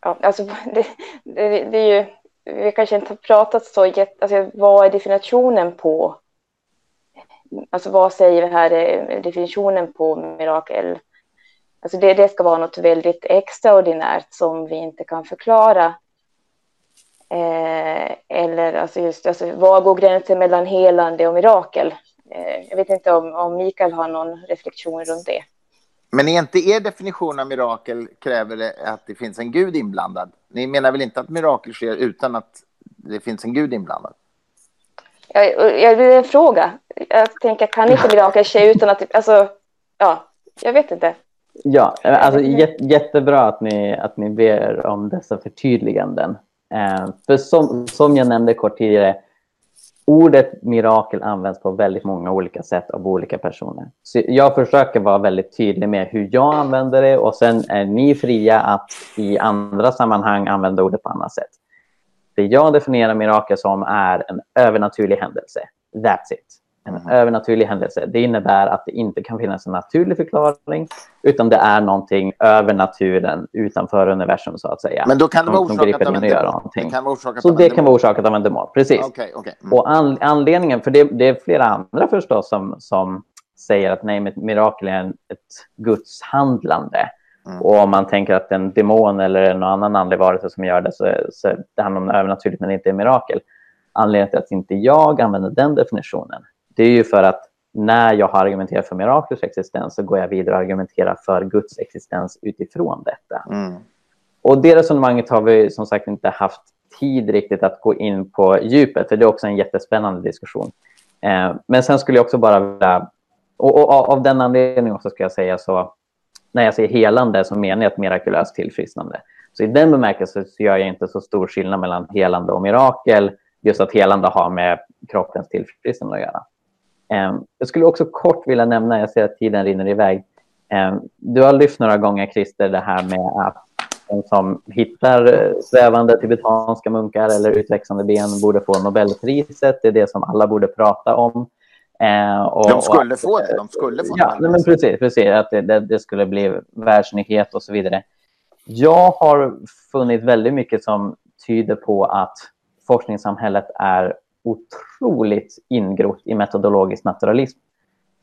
ja, alltså det, det, det är ju, vi kanske inte har pratat så, alltså, vad är definitionen på alltså vad säger det här definitionen på mirakel? Alltså det, det ska vara något väldigt extraordinärt som vi inte kan förklara. Eh, eller alltså just, alltså, var går gränsen mellan helande och mirakel? Eh, jag vet inte om, om Mikael har någon reflektion runt det. Men är inte er definition av mirakel kräver det att det finns en gud inblandad? Ni menar väl inte att mirakel sker utan att det finns en gud inblandad? Jag, jag vill en fråga. Jag tänker, kan inte mirakel ske utan att... Alltså, ja, jag vet inte. Ja, alltså jättebra att ni, att ni ber om dessa förtydliganden. Eh, för som, som jag nämnde kort tidigare, ordet mirakel används på väldigt många olika sätt av olika personer. Så jag försöker vara väldigt tydlig med hur jag använder det och sen är ni fria att i andra sammanhang använda ordet på annat sätt. Det jag definierar mirakel som är en övernaturlig händelse. That's it. En mm. övernaturlig händelse. Det innebär att det inte kan finnas en naturlig förklaring utan det är någonting över naturen utanför universum så att säga. Men då kan det vara orsakat av en demon? Det kan vara orsakat så det kan vara orsakat av en demon, precis. Okay, okay. Mm. Och an anledningen, för det, det, är flera andra förstås som, som säger att nej, mirakel är ett Guds handlande. Mm. Och om man tänker att en demon eller någon annan andlig varelse som gör det så, så det handlar om övernaturligt men inte är mirakel. Anledningen till att inte jag använder den definitionen det är ju för att när jag har argumenterat för miraklers existens så går jag vidare och argumenterar för Guds existens utifrån detta. Mm. Och det resonemanget har vi som sagt inte haft tid riktigt att gå in på djupet, för det är också en jättespännande diskussion. Eh, men sen skulle jag också bara vilja, och, och, och, av den anledningen också ska jag säga så, när jag säger helande så menar jag ett mirakulöst tillfrisknande. Så i den bemärkelsen så gör jag inte så stor skillnad mellan helande och mirakel, just att helande har med kroppens tillfrisknande att göra. Ehm, jag skulle också kort vilja nämna, jag ser att tiden rinner iväg, ehm, du har lyft några gånger Christer det här med att de som hittar eh, svävande tibetanska munkar eller utväxande ben borde få Nobelpriset. Det är det som alla borde prata om. Eh, och, de skulle och, få det. De skulle få ja, men precis, precis. Att det, det, det, skulle bli världsnyhet och så vidare. Jag har funnit väldigt mycket som tyder på att forskningssamhället är otroligt ingrott i metodologisk naturalism.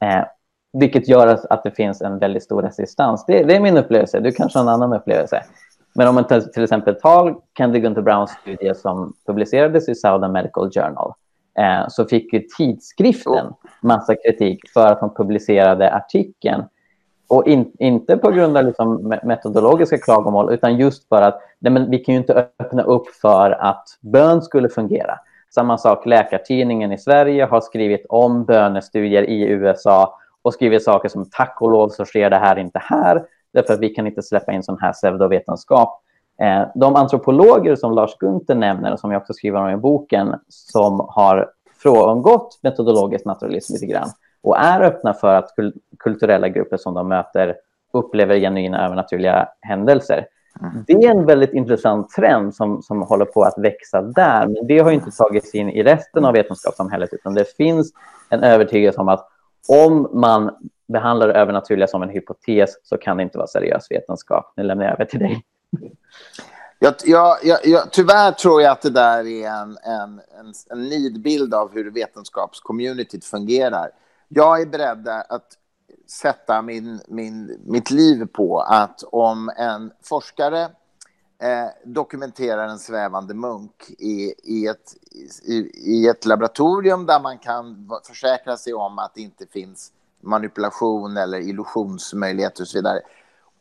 Eh, vilket gör att det finns en väldigt stor resistans. Det, det, är min upplevelse. Du kanske har en annan upplevelse. Men om man till exempel tar Candy Gunther Browns studie som publicerades i Southern Medical Journal eh, så fick ju tidskriften massa kritik för att de publicerade artikeln. Och in, inte på grund av liksom metodologiska klagomål utan just för att nej men, vi kan ju inte öppna upp för att bön skulle fungera. Samma sak, Läkartidningen i Sverige har skrivit om bönestudier i USA och skrivit saker som tack och lov så sker det här inte här, därför att vi kan inte släppa in sån här pseudovetenskap. Eh, de antropologer som Lars Gunther nämner och som jag också skriver om i boken som har frångått metodologisk naturalism lite grann och är öppna för att kulturella grupper som de möter upplever genuina övernaturliga händelser. Mm. Det är en väldigt intressant trend som, som håller på att växa där, men det har inte tagits in i resten av vetenskapssamhället, utan det finns en övertygelse om att om man behandlar det övernaturliga som en hypotes så kan det inte vara seriös vetenskap. Nu lämnar jag över till dig. Jag, jag, jag, tyvärr tror jag att det där är en, en, en, en nidbild av hur vetenskapscommunityt fungerar. Jag är beredd att sätta min, min, mitt liv på att om en forskare eh, dokumenterar en svävande munk i, i, ett, i, i, ett laboratorium där man kan försäkra sig om att det inte finns manipulation eller illusionsmöjligheter och så vidare.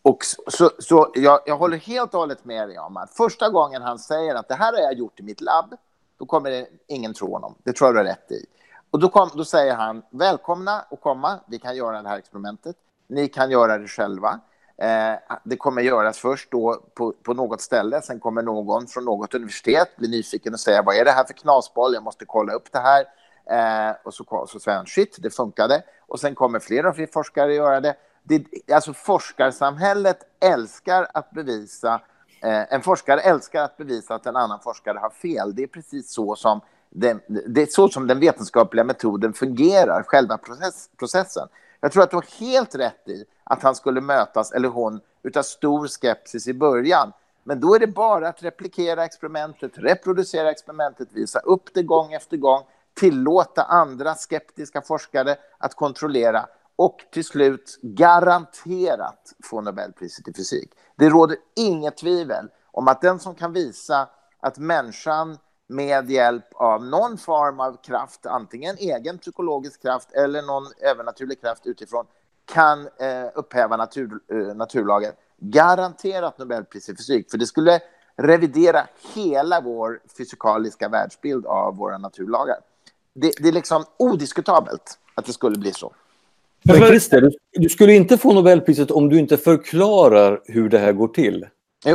Och så, så jag, jag håller helt och hållet med dig om att första gången han säger att det här har jag gjort i mitt labb, då kommer det ingen tro honom. Det tror jag du har rätt i. Och då, kom, då säger han välkomna att komma. Vi kan göra det här experimentet. Ni kan göra det själva. Eh, det kommer göras först då på, på, något ställe. Sen kommer någon från något universitet bli nyfiken och säga vad är det här för knasboll? Jag måste kolla upp det här. Eh, och så, så säger han shit, det funkade. Och sen kommer fler och fler forskare göra det det alltså forskarsamhället älskar att bevisa eh, en forskare älskar att bevisa att en annan forskare har fel. Det är precis så som den, det är så som den vetenskapliga metoden fungerar, själva process, processen. Jag tror att du har helt rätt i att han skulle mötas, eller hon, utav stor skepsis i början. Men då är det bara att replikera experimentet, reproducera experimentet, visa upp det gång efter gång, tillåta andra skeptiska forskare att kontrollera och till slut garanterat få Nobelpriset i fysik. Det råder inget tvivel om att den som kan visa att människan med hjälp av någon form av kraft, antingen egen psykologisk kraft eller någon övernaturlig kraft utifrån, kan eh, upphäva natur, eh, naturlagen. Garanterat Nobelpris i fysik, för det skulle revidera hela vår fysikaliska världsbild av våra naturlagar. Det, det är liksom odiskutabelt att det skulle bli så. Men Christer, du skulle inte få Nobelpriset om du inte förklarar hur det här går till.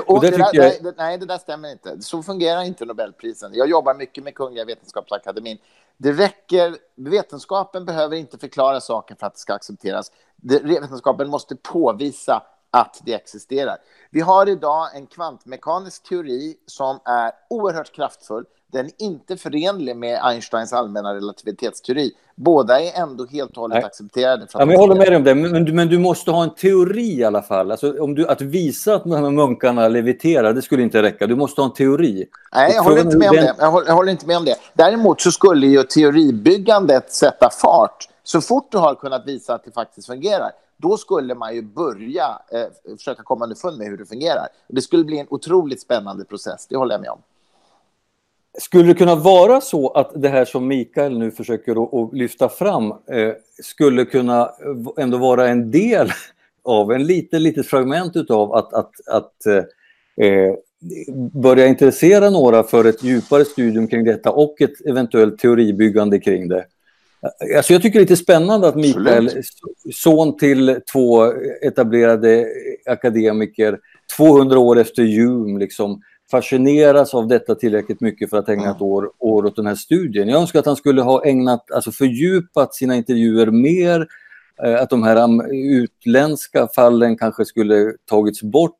Och det där, jag... det, nej, det där stämmer inte. Så fungerar inte Nobelprisen. Jag jobbar mycket med Kungliga Vetenskapsakademin. Det räcker, vetenskapen behöver inte förklara saker för att det ska accepteras. Det, vetenskapen måste påvisa att det existerar. Vi har idag en kvantmekanisk teori som är oerhört kraftfull den är inte förenlig med Einsteins allmänna relativitetsteori. Båda är ändå helt och hållet Nej. accepterade. ja, men jag håller med dig om det, men, men, du måste ha en teori i alla fall. Alltså, om du, att visa att munkarna leviterar, det skulle inte räcka. Du måste ha en teori. Nej, jag håller, inte med om det. Jag håller, jag håller inte med om det. Däremot så skulle ju teoribyggandet sätta fart. Så fort du har kunnat visa att det faktiskt fungerar, då skulle man ju börja eh, försöka komma underfund med hur det fungerar. Det skulle bli en otroligt spännande process, det håller jag med om. Skulle det kunna vara så att det här som Mikael nu försöker att lyfta fram eh, skulle kunna ändå vara en del av, en liten litet fragment utav att, att, att eh, eh, börja intressera några för ett djupare studium kring detta och ett eventuellt teoribyggande kring det. Alltså jag tycker det är lite spännande att Mikael, son till två etablerade akademiker, 200 år efter Hume, liksom, fascineras av detta tillräckligt mycket för att ägna ett år, år åt den här studien. Jag önskar att han skulle ha ägnat, alltså fördjupat sina intervjuer mer, eh, att de här utländska fallen kanske skulle tagits bort.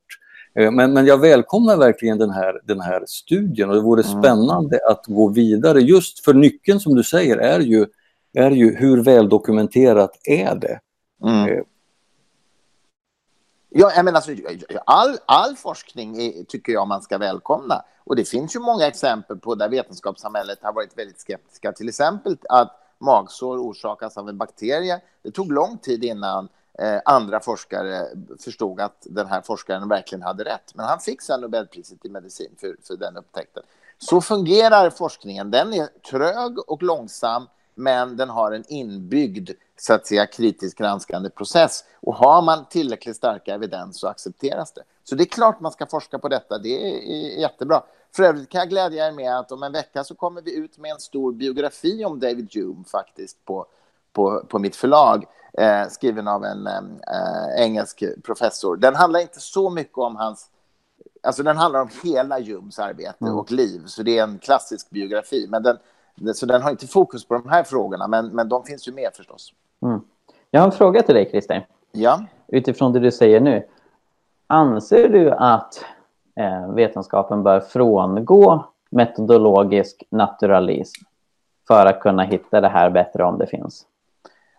Eh, Men, men jag välkomnar verkligen den här, den här studien och det vore Mm. spännande att gå vidare. Just för nyckeln som du säger är ju, är ju hur väldokumenterat är det? Mm. Eh, Ja, menar, alltså, all, all forskning är, tycker jag man ska välkomna. Och det finns ju många exempel på där vetenskapssamhället har varit väldigt skeptiska. Till exempel att magsår orsakas av en bakterie. Det tog lång tid innan eh, andra forskare förstod att den här forskaren verkligen hade rätt. Men han fick sen Nobelpriset i medicin för, för den upptäckten. Så fungerar forskningen. Den är trög och långsam, men den har en inbyggd så att säga, kritiskt granskande process. Och har man tillräckligt starka evidens så accepteras det. Så det är klart man ska forska på detta. Det är jättebra. För övrigt kan jag glädja er med att om en vecka så kommer vi ut med en stor biografi om David Hume faktiskt på, på, på mitt förlag. Eh, skriven av en eh, engelsk professor. Den handlar inte så mycket om hans... Alltså den handlar om hela Humes arbete Mm. och liv. Så det är en klassisk biografi. Men den, så den har inte fokus på de här frågorna, men, men de finns ju med förstås. Mm. Jag har en fråga till dig, Christer. Ja. Utifrån det du säger nu. Anser du att eh, vetenskapen bör frångå metodologisk naturalism för att kunna hitta det här bättre om det finns?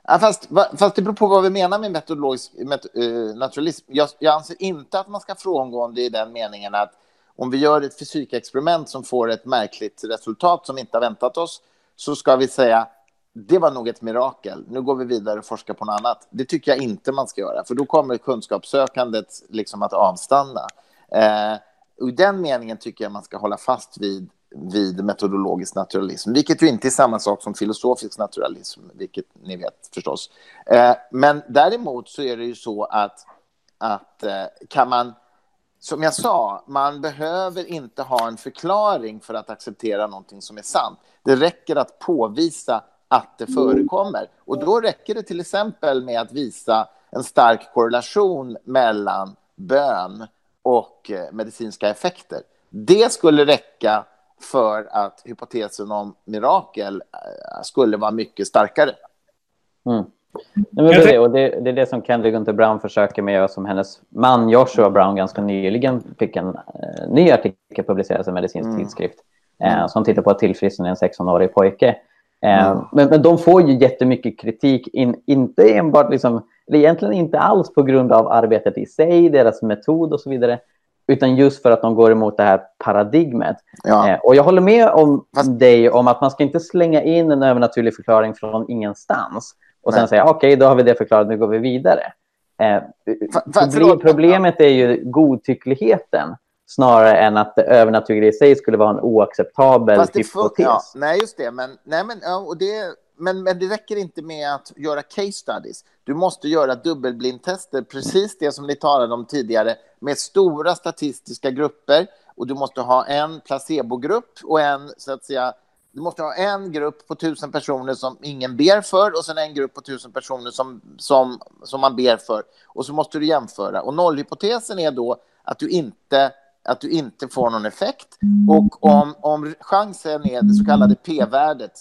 Ja, fast, fast det beror på vad vi menar med metodologisk met, eh, naturalism. Jag, jag anser inte att man ska frångå det i den meningen att om vi gör ett fysikexperiment som får ett märkligt resultat som vi inte har väntat oss så ska vi säga det var nog ett mirakel. Nu går vi vidare och forskar på något annat. Det tycker jag inte man ska göra, för då kommer kunskapssökandet liksom att avstanna. Eh, och I den meningen tycker jag man ska hålla fast vid, vid metodologisk naturalism, vilket ju inte är samma sak som filosofisk naturalism, vilket ni vet förstås. Eh, men däremot så är det ju så att, att eh, kan man som jag sa, man behöver inte ha en förklaring för att acceptera någonting som är sant. Det räcker att påvisa att det förekommer. Och då räcker det till exempel med att visa en stark korrelation mellan bön och eh, medicinska effekter. Det skulle räcka för att hypotesen om mirakel eh, skulle vara mycket starkare. Mm. Nej, men det, är det, och det, det är det som Kendra Gunther Brown försöker med och som hennes man Joshua Brown ganska nyligen fick en eh, ny artikel publicerad i medicinsk Mm. tidskrift eh, som tittar på att tillfriskna en 16-årig pojke. Eh, Mm. men, men de får ju jättemycket kritik, in, inte enbart liksom, eller egentligen inte alls på grund av arbetet i sig, deras metod och så vidare, utan just för att de går emot det här paradigmet. Ja. Eh, och jag håller med om Fast- dig om att man ska inte slänga in en övernaturlig förklaring från ingenstans och sen Nej. säga okej, då har vi det förklarat, nu går vi vidare. Eh, problem, problemet är ju godtyckligheten snarare än att det övernaturliga i sig skulle vara en oacceptabel Fast det hypotes. ja, nej, just det. Men, nej, men, ja, och det, men, men det räcker inte med att göra case studies. Du måste göra dubbelblindtester, precis det som ni talade om tidigare, med stora statistiska grupper. Och du måste ha en placebogrupp och en, så att säga, du måste ha en grupp på tusen personer som ingen ber för och sen en grupp på tusen personer som, som, som man ber för. Och så måste du jämföra. Och nollhypotesen är då att du inte, att du inte får någon effekt. Och om, om chansen är det så kallade p-värdet,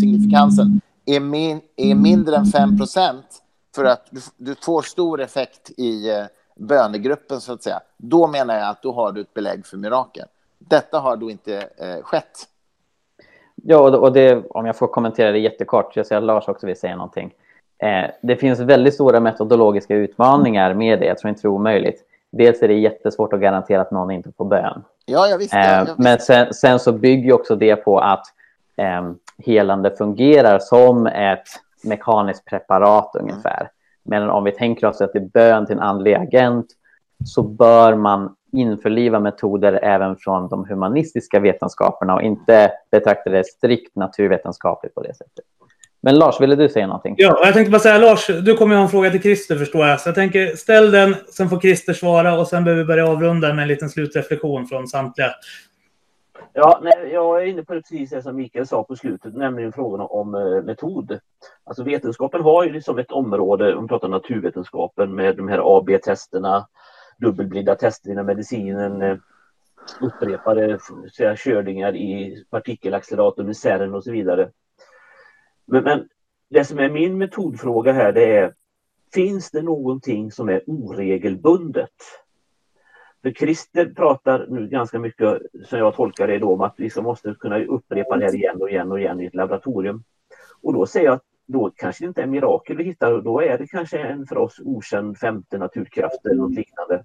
signifikansen, är, min, är mindre än 5 procent, för att du, du får stor effekt i eh, bönegruppen, så att säga, då menar jag att då har du ett belägg för mirakel. Detta har då inte eh, skett. Ja, och det- om jag får kommentera det jättekort, jag ser att Lars också vill säga någonting. Eh, det finns väldigt stora metodologiska utmaningar med det, jag tror inte det är omöjligt. Dels är det jättesvårt att garantera att någon inte får bön. Ja, jag visste. Eh, jag visste. men sen, sen så bygger också det på att eh, helande fungerar som ett mekaniskt preparat ungefär. Men om vi tänker oss att det är bön till en andlig agent så bör man införliva metoder även från de humanistiska vetenskaperna och inte betrakta det strikt naturvetenskapligt på det sättet. Men Lars, ville du säga någonting? Ja, jag tänkte bara säga Lars, du kommer ju ha en fråga till Christer förstår jag. Så jag tänker ställ den, sen får Christer svara och sen behöver vi börja avrunda med en liten slutreflektion från samtliga. Ja, nej, jag är inne på precis det som Mikael sa på slutet, nämligen frågan om eh, metod. Alltså vetenskapen har ju liksom ett område, om vi pratar naturvetenskapen, med de här AB-testerna, dubbelblinda tester inom medicinen, eh, upprepade säga, körningar i partikelacceleratorn i CERN och så vidare. Men, men det som är min metodfråga här, det är finns det någonting som är oregelbundet? För Christer pratar nu ganska mycket, som jag tolkar det då, om att vi måste kunna upprepa det här igen och igen och igen i ett laboratorium. Och då säger jag att då kanske det inte är mirakel vi hittar, då är det kanske en för oss okänd femte naturkraft eller något liknande.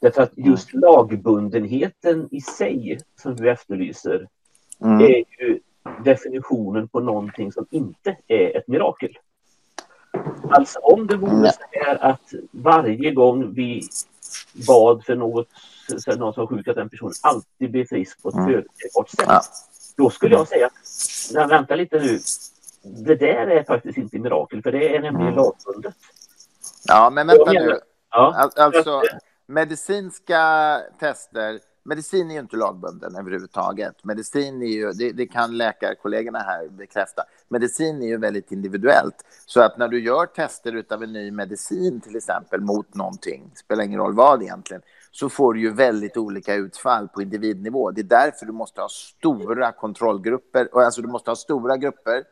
Därför att just lagbundenheten i sig som du efterlyser Mm. är ju definitionen på någonting som inte är ett mirakel. Alltså om det vore så här att varje gång vi bad för något, för någon som var sjuk, att den personen alltid blir frisk på ett Mm. förutsägbart sätt. Ja. Då skulle jag säga, vänta lite nu, det där är faktiskt inte mirakel, för det är nämligen Mm. lagbundet. Ja, men vänta nu. Ja. Al- Alltså, medicinska tester, medicin är ju inte lagbunden överhuvudtaget. Medicin är ju, det, det kan läkarkollegorna här bekräfta, medicin är ju väldigt individuellt. Så att när du gör tester utav en ny medicin till exempel mot någonting, spelar ingen roll vad egentligen, så får du ju väldigt olika utfall på individnivå. Det är därför du måste ha stora kontrollgrupper, alltså du måste ha stora grupper,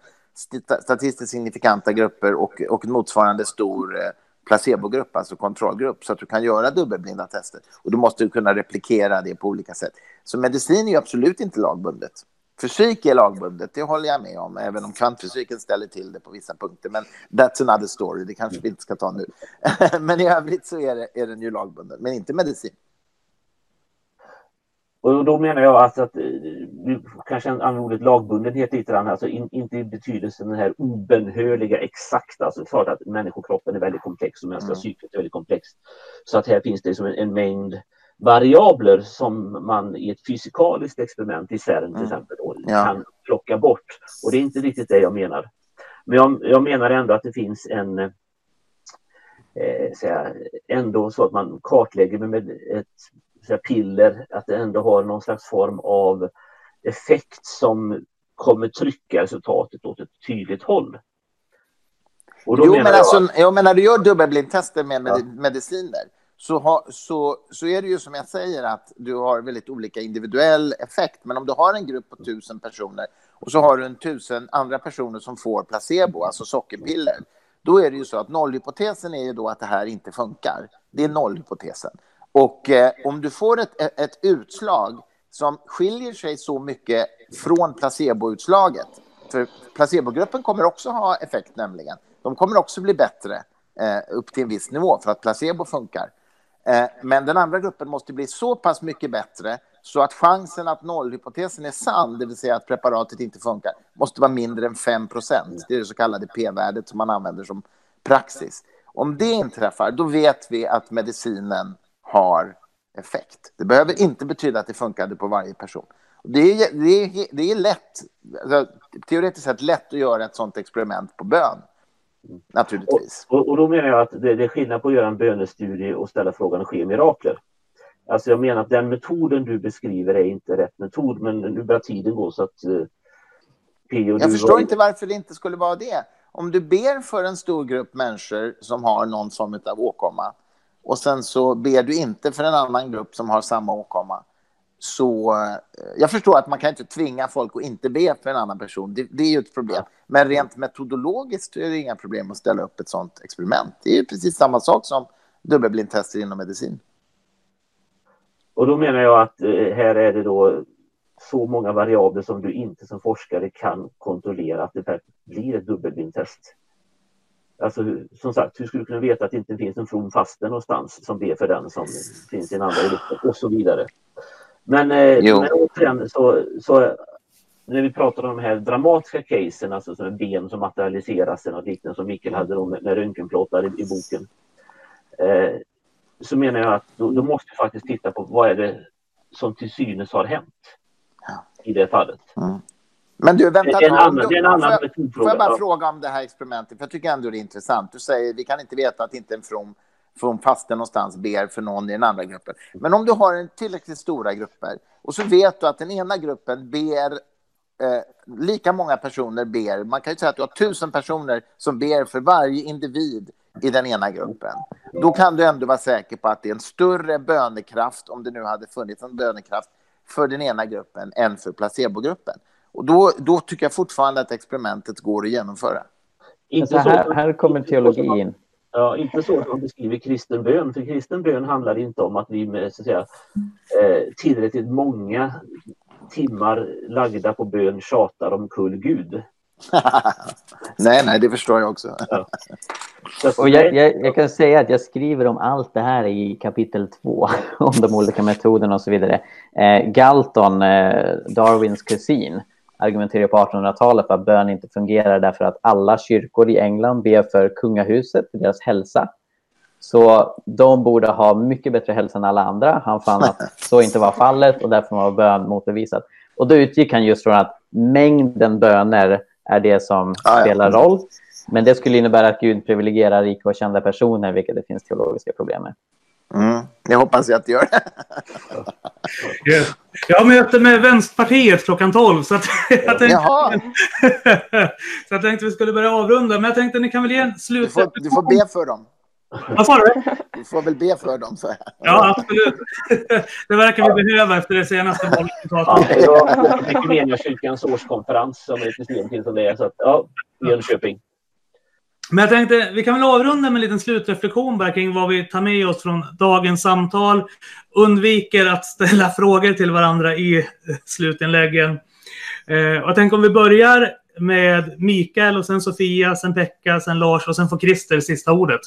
statistiskt signifikanta grupper och, och motsvarande stor eh, placebogrupp, alltså kontrollgrupp, så att du kan göra dubbelblinda tester. Och du måste kunna replikera det på olika sätt. Så medicin är ju absolut inte lagbundet. Fysik är lagbundet, det håller jag med om, även om kvantfysiken ställer till det på vissa punkter. Men that's another story, det kanske vi inte ska ta nu. men i övrigt så är, det, är den ju lagbunden, men inte medicin. Och då menar jag alltså att eh, kanske använder ordet lagbundenhet lite grann, alltså in, inte i betydelsen den här obenhörliga exakta, alltså klart att människokroppen är väldigt komplex och mänskliga Mm. psyket är väldigt komplext. Så att här finns det som en, en mängd variabler som man i ett fysikaliskt experiment i CERN till Mm. exempel då, Ja. kan plocka bort. Och det är inte riktigt det jag menar. Men jag, jag menar ändå att det finns en eh, säga, ändå så att man kartlägger med ett säga, piller, att det ändå har någon slags form av effekt som kommer trycka resultatet åt ett tydligt håll. Jo, men jag, alltså, jag menar, när du gör dubbelblindtester med med mediciner så, har, så, så är det ju som jag säger att du har väldigt olika individuell effekt. Men om du har en grupp på tusen personer och så har du en tusen andra personer som får placebo, alltså sockerpiller, då är det ju så att nollhypotesen är ju då att det här inte funkar. Det är nollhypotesen. Och eh, om du får ett, ett, utslag som skiljer sig så mycket från placeboutslaget, för placebogruppen kommer också ha effekt nämligen. De kommer också bli bättre eh, upp till en viss nivå för att placebo funkar. Eh, men den andra gruppen måste bli så pass mycket bättre så att chansen att nollhypotesen är sann, det vill säga att preparatet inte funkar, måste vara mindre än 5% Det är det så kallade p-värdet som man använder som praxis. Om det inträffar, då vet vi att medicinen har effekt. Det behöver inte betyda att det funkade på varje person. Det är, det är, det är lätt, alltså, teoretiskt sett lätt att göra ett sånt experiment på bön. Naturligtvis. och, och då menar jag att det, det är skillnad på att göra en bönestudie och ställa frågan sker mirakler. Alltså jag menar att den metoden du beskriver är inte rätt metod, men nu börjar tiden gå så att och Jag förstår var- inte varför det inte skulle vara det. Om du ber för en stor grupp människor som har någon form av åkomma och sen så ber du inte för en annan grupp som har samma åkomma. Så eh, jag förstår att man kan inte tvinga folk att inte be för en annan person. Det, det är ju ett problem. Men rent metodologiskt är det inga problem att ställa upp ett sånt experiment. Det är ju precis samma sak som dubbelblindtester inom medicin. Och då menar jag att eh, här är det då så många variabler som du inte som forskare kan kontrollera att det blir ett dubbelblindtest. Alltså som sagt, hur skulle du kunna veta att det inte finns en from faste någonstans som ber för den som finns i en andra grupp och så vidare. Men, eh, men återigen så, så när vi pratar om de här dramatiska casen, alltså som ben som materialiseras något liknande som Mikael hade då med, med röntgenplåtar i, i boken. Eh, så menar jag att då, då måste vi faktiskt titta på vad är det som till synes har hänt i det fallet. Men du, vänta en annan- du- en annan får jag- Får jag bara fråga om det här experimentet? För jag tycker ändå det är intressant. Du säger vi kan inte veta att inte en from, from faste någonstans ber för någon i den andra gruppen. Men om du har en tillräckligt stora grupper och så vet du att den ena gruppen ber eh, lika många personer ber. Man kan ju säga att du har tusen personer som ber för varje individ i den ena gruppen. Då kan du ändå vara säker på att det är en större bönekraft, om det nu hade funnits en bönekraft, för den ena gruppen än för placebogruppen. Och då, då tycker jag fortfarande att experimentet går att genomföra. Så här, här kommer teologi in. Ja, inte så som man beskriver kristen bön, för kristen bön handlar inte om att vi med så att säga, eh, tillräckligt många timmar lagda på bön tjatar om kull Gud. nej, nej, det förstår jag också. Ja. Och jag, jag, jag, kan säga att jag skriver om allt det här i kapitel två, om de olika metoderna och så vidare. Eh, Galton, eh, Darwins kusin, argumenterar på 1800-talet för att bön inte fungerar därför att alla kyrkor i England ber för kungahuset, för deras hälsa. Så de borde ha mycket bättre hälsa än alla andra. Han fann att så inte var fallet och därför var bön motbevisat. Och då utgick han just från att mängden böner är det som ja. spelar roll. Men det skulle innebära att Gud privilegierar rika och kända personer, vilket det finns teologiska problem med. Mm, jag hoppas att det gör det. yes. Jag har möte med Vänsterpartiet klockan 12, så att jag tänkte, så jag tänkte vi skulle börja avrunda. Men jag tänkte ni kan väl ge en slut... Du får, du får be för dem. Vad sa du? Du får väl be för dem. Så. Ja, absolut. Det verkar vi behöva efter det senaste valresultatet. Ja, det kyrkans årskonferens som är system till som det är. Så att, ja, Jönköping. Men jag tänkte, vi kan väl avrunda med en liten slutreflektion bara kring vad vi tar med oss från dagens samtal. Undviker att ställa frågor till varandra i slutinläggen. Eh, jag tänker om vi börjar med Mikael och sen Sofia, sen Pekka, sen Lars och sen får Christer sista ordet.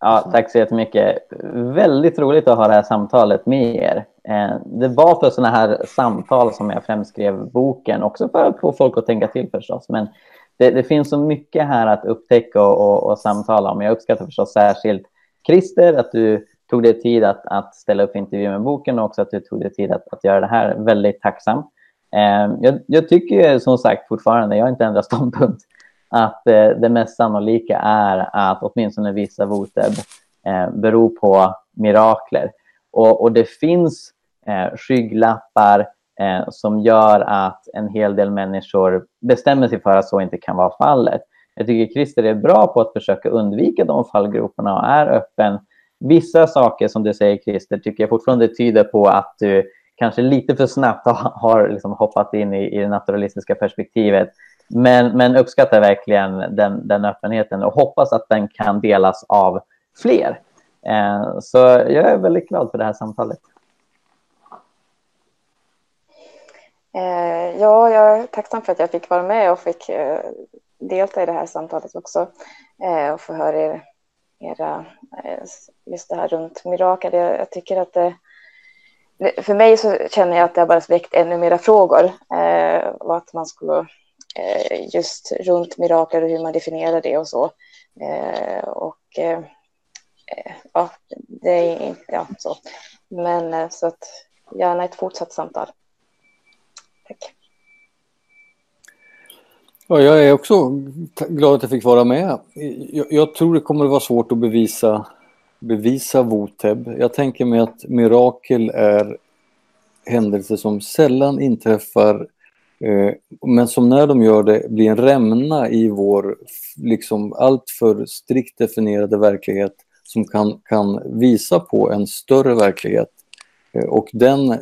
Ja, tack så jättemycket. Väldigt roligt att ha det här samtalet med er. Eh, det var för sådana här samtal som jag främst skrev boken, också för att få folk att tänka till förstås. Men det, det finns så mycket här att upptäcka och, och, och, samtala om. Jag uppskattar förstås särskilt Christer, att du tog dig tid att, att ställa upp intervju med boken och också att du tog dig tid att, att göra det här. Väldigt tacksam. Eh, jag, jag, tycker som sagt fortfarande, jag har inte ändrat ståndpunkt, att eh, det mest sannolika är att åtminstone vissa voteb eh, beror på mirakler. Och, och det finns eh, skygglappar eh, som gör att en hel del människor bestämmer sig för att så inte kan vara fallet. Jag tycker Christer är bra på att försöka undvika de fallgroparna och är öppen. Vissa saker som du säger Christer tycker jag fortfarande tyder på att du kanske lite för snabbt har, liksom hoppat in i, i det naturalistiska perspektivet. Men, men uppskattar verkligen den, den öppenheten och hoppas att den kan delas av fler. Eh, så jag är väldigt glad för det här samtalet. Eh, Eh, ja, jag är tacksam för att jag fick vara med och fick eh, delta i det här samtalet också eh, och få höra er, era, eh, just det här runt mirakel. Jag, jag tycker att det, för mig så känner jag att det har bara väckt ännu mera frågor eh, och att man skulle eh, just runt mirakel och hur man definierar det och så. Eh, och eh, ja, det är ja, så. Men så att gärna ett fortsatt samtal. Tack. Ja, jag är också glad att jag fick vara med. Jag, jag tror det kommer att vara svårt att bevisa, bevisa Voteb. Jag tänker mig att mirakel är händelser som sällan inträffar eh, men som när de gör det blir en rämna i vår liksom alltför strikt definierade verklighet som kan, kan visa på en större verklighet. Eh, och den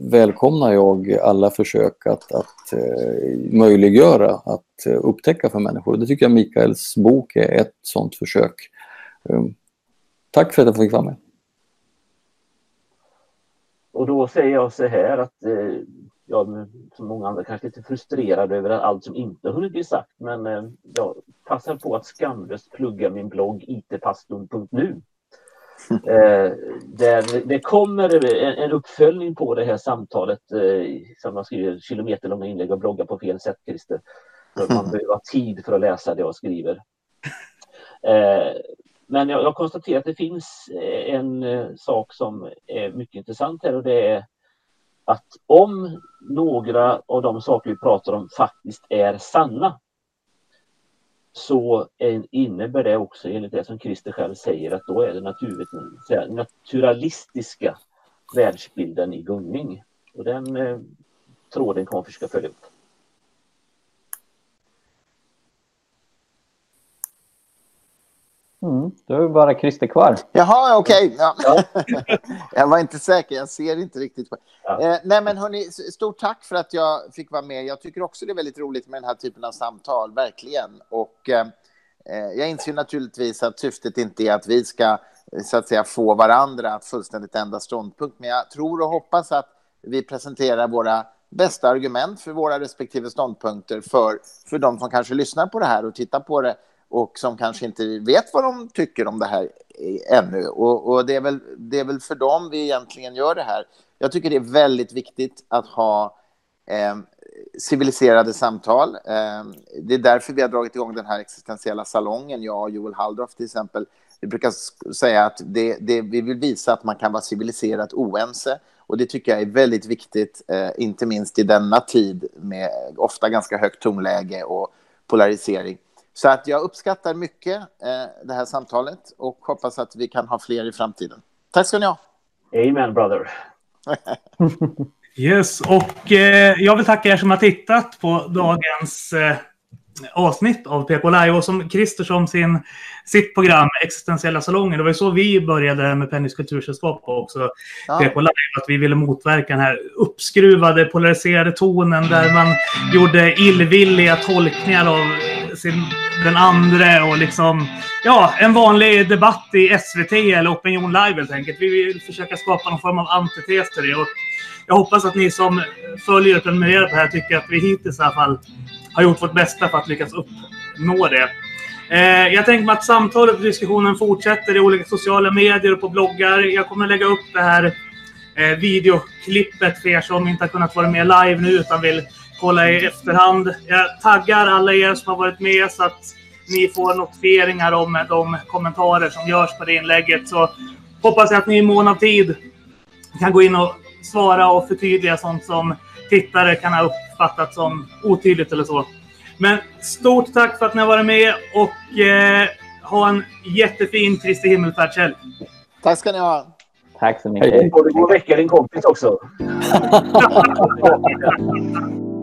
välkomnar jag alla försök att, att eh, möjliggöra att eh, upptäcka för människor. Det tycker jag Mikaels bok är ett sådant försök. Um, tack för att jag fick vara med. Och då säger jag så här att eh, jag som många andra kanske lite frustrerad över allt som inte hunnit bli sagt men eh, jag passar på att skamlöst plugga min blogg itpastorn.nu Eh, där det kommer en, en, uppföljning på det här samtalet eh, som man skriver kilometerlånga inlägg och bloggar på fel sätt, Christer. För man behöver ha tid för att läsa det jag skriver. Eh, men jag, jag konstaterar att det finns en eh, sak som är mycket intressant här och det är att om några av de saker vi pratar om faktiskt är sanna så innebär det också enligt det som Christer själv säger att då är det naturalistiska världsbilden i gungning. Och den eh, tråden kommer vi försöka följa upp. Mm, då är det bara Christer kvar. Jaha, okej. Okay. Ja. Ja. jag var inte säker, jag ser inte riktigt. Ja. Eh, nej, men hörni, stort tack för att jag fick vara med. Jag tycker också det är väldigt roligt med den här typen av samtal, verkligen. Och eh, eh, jag inser naturligtvis att syftet inte är att vi ska så att säga få varandra att fullständigt ändra ståndpunkt, men jag tror och hoppas att vi presenterar våra bästa argument för våra respektive ståndpunkter för, för de som kanske lyssnar på det här och tittar på det och som kanske inte vet vad de tycker om det här eh, ännu. Och, och det, är väl, det är väl för dem vi egentligen gör det här. Jag tycker det är väldigt viktigt att ha eh, civiliserade samtal. Eh, det är därför vi har dragit igång den här existentiella salongen, jag och Joel Halldorf till exempel. Vi brukar säga att det, det, vi vill visa att man kan vara civiliserat oense. Och det tycker jag är väldigt viktigt, eh, inte minst i denna tid med ofta ganska högt tonläge och polarisering. Så att jag uppskattar mycket eh, det här samtalet och hoppas att vi kan ha fler i framtiden. Tack ska ni ha. Amen brother. yes, och eh, jag vill tacka er som har tittat på dagens eh, avsnitt av PK Live och som Christer som sin, sitt program Existentiella salongen. Det var ju så vi började med Pennys kultursällskap också. Ja. PK Live, att vi ville motverka den här uppskruvade, polariserade tonen där man gjorde illvilliga tolkningar av sin, den andra och liksom ja, en vanlig debatt i SVT eller Opinion Live helt enkelt. Vi vill försöka skapa någon form av antites till det. Och jag hoppas att ni som följer och prenumererar på det här tycker att vi hittills i alla fall har gjort vårt bästa för att lyckas uppnå det. Eh, jag tänker mig att samtalet och diskussionen fortsätter i olika sociala medier och på bloggar. Jag kommer lägga upp det här eh, videoklippet för er som inte har kunnat vara med live nu utan vill kolla i efterhand. Jag taggar alla er som har varit med så att ni får notifieringar om de kommentarer som görs på det inlägget. Så hoppas jag att ni i mån av tid kan gå in och svara och förtydliga sånt som tittare kan ha uppfattat som otydligt eller så. Men stort tack för att ni har varit med och eh, ha en jättefin Kristi himmelfärdshelg. Tack ska ni ha. Tack så mycket. Du får väcka din kompis också.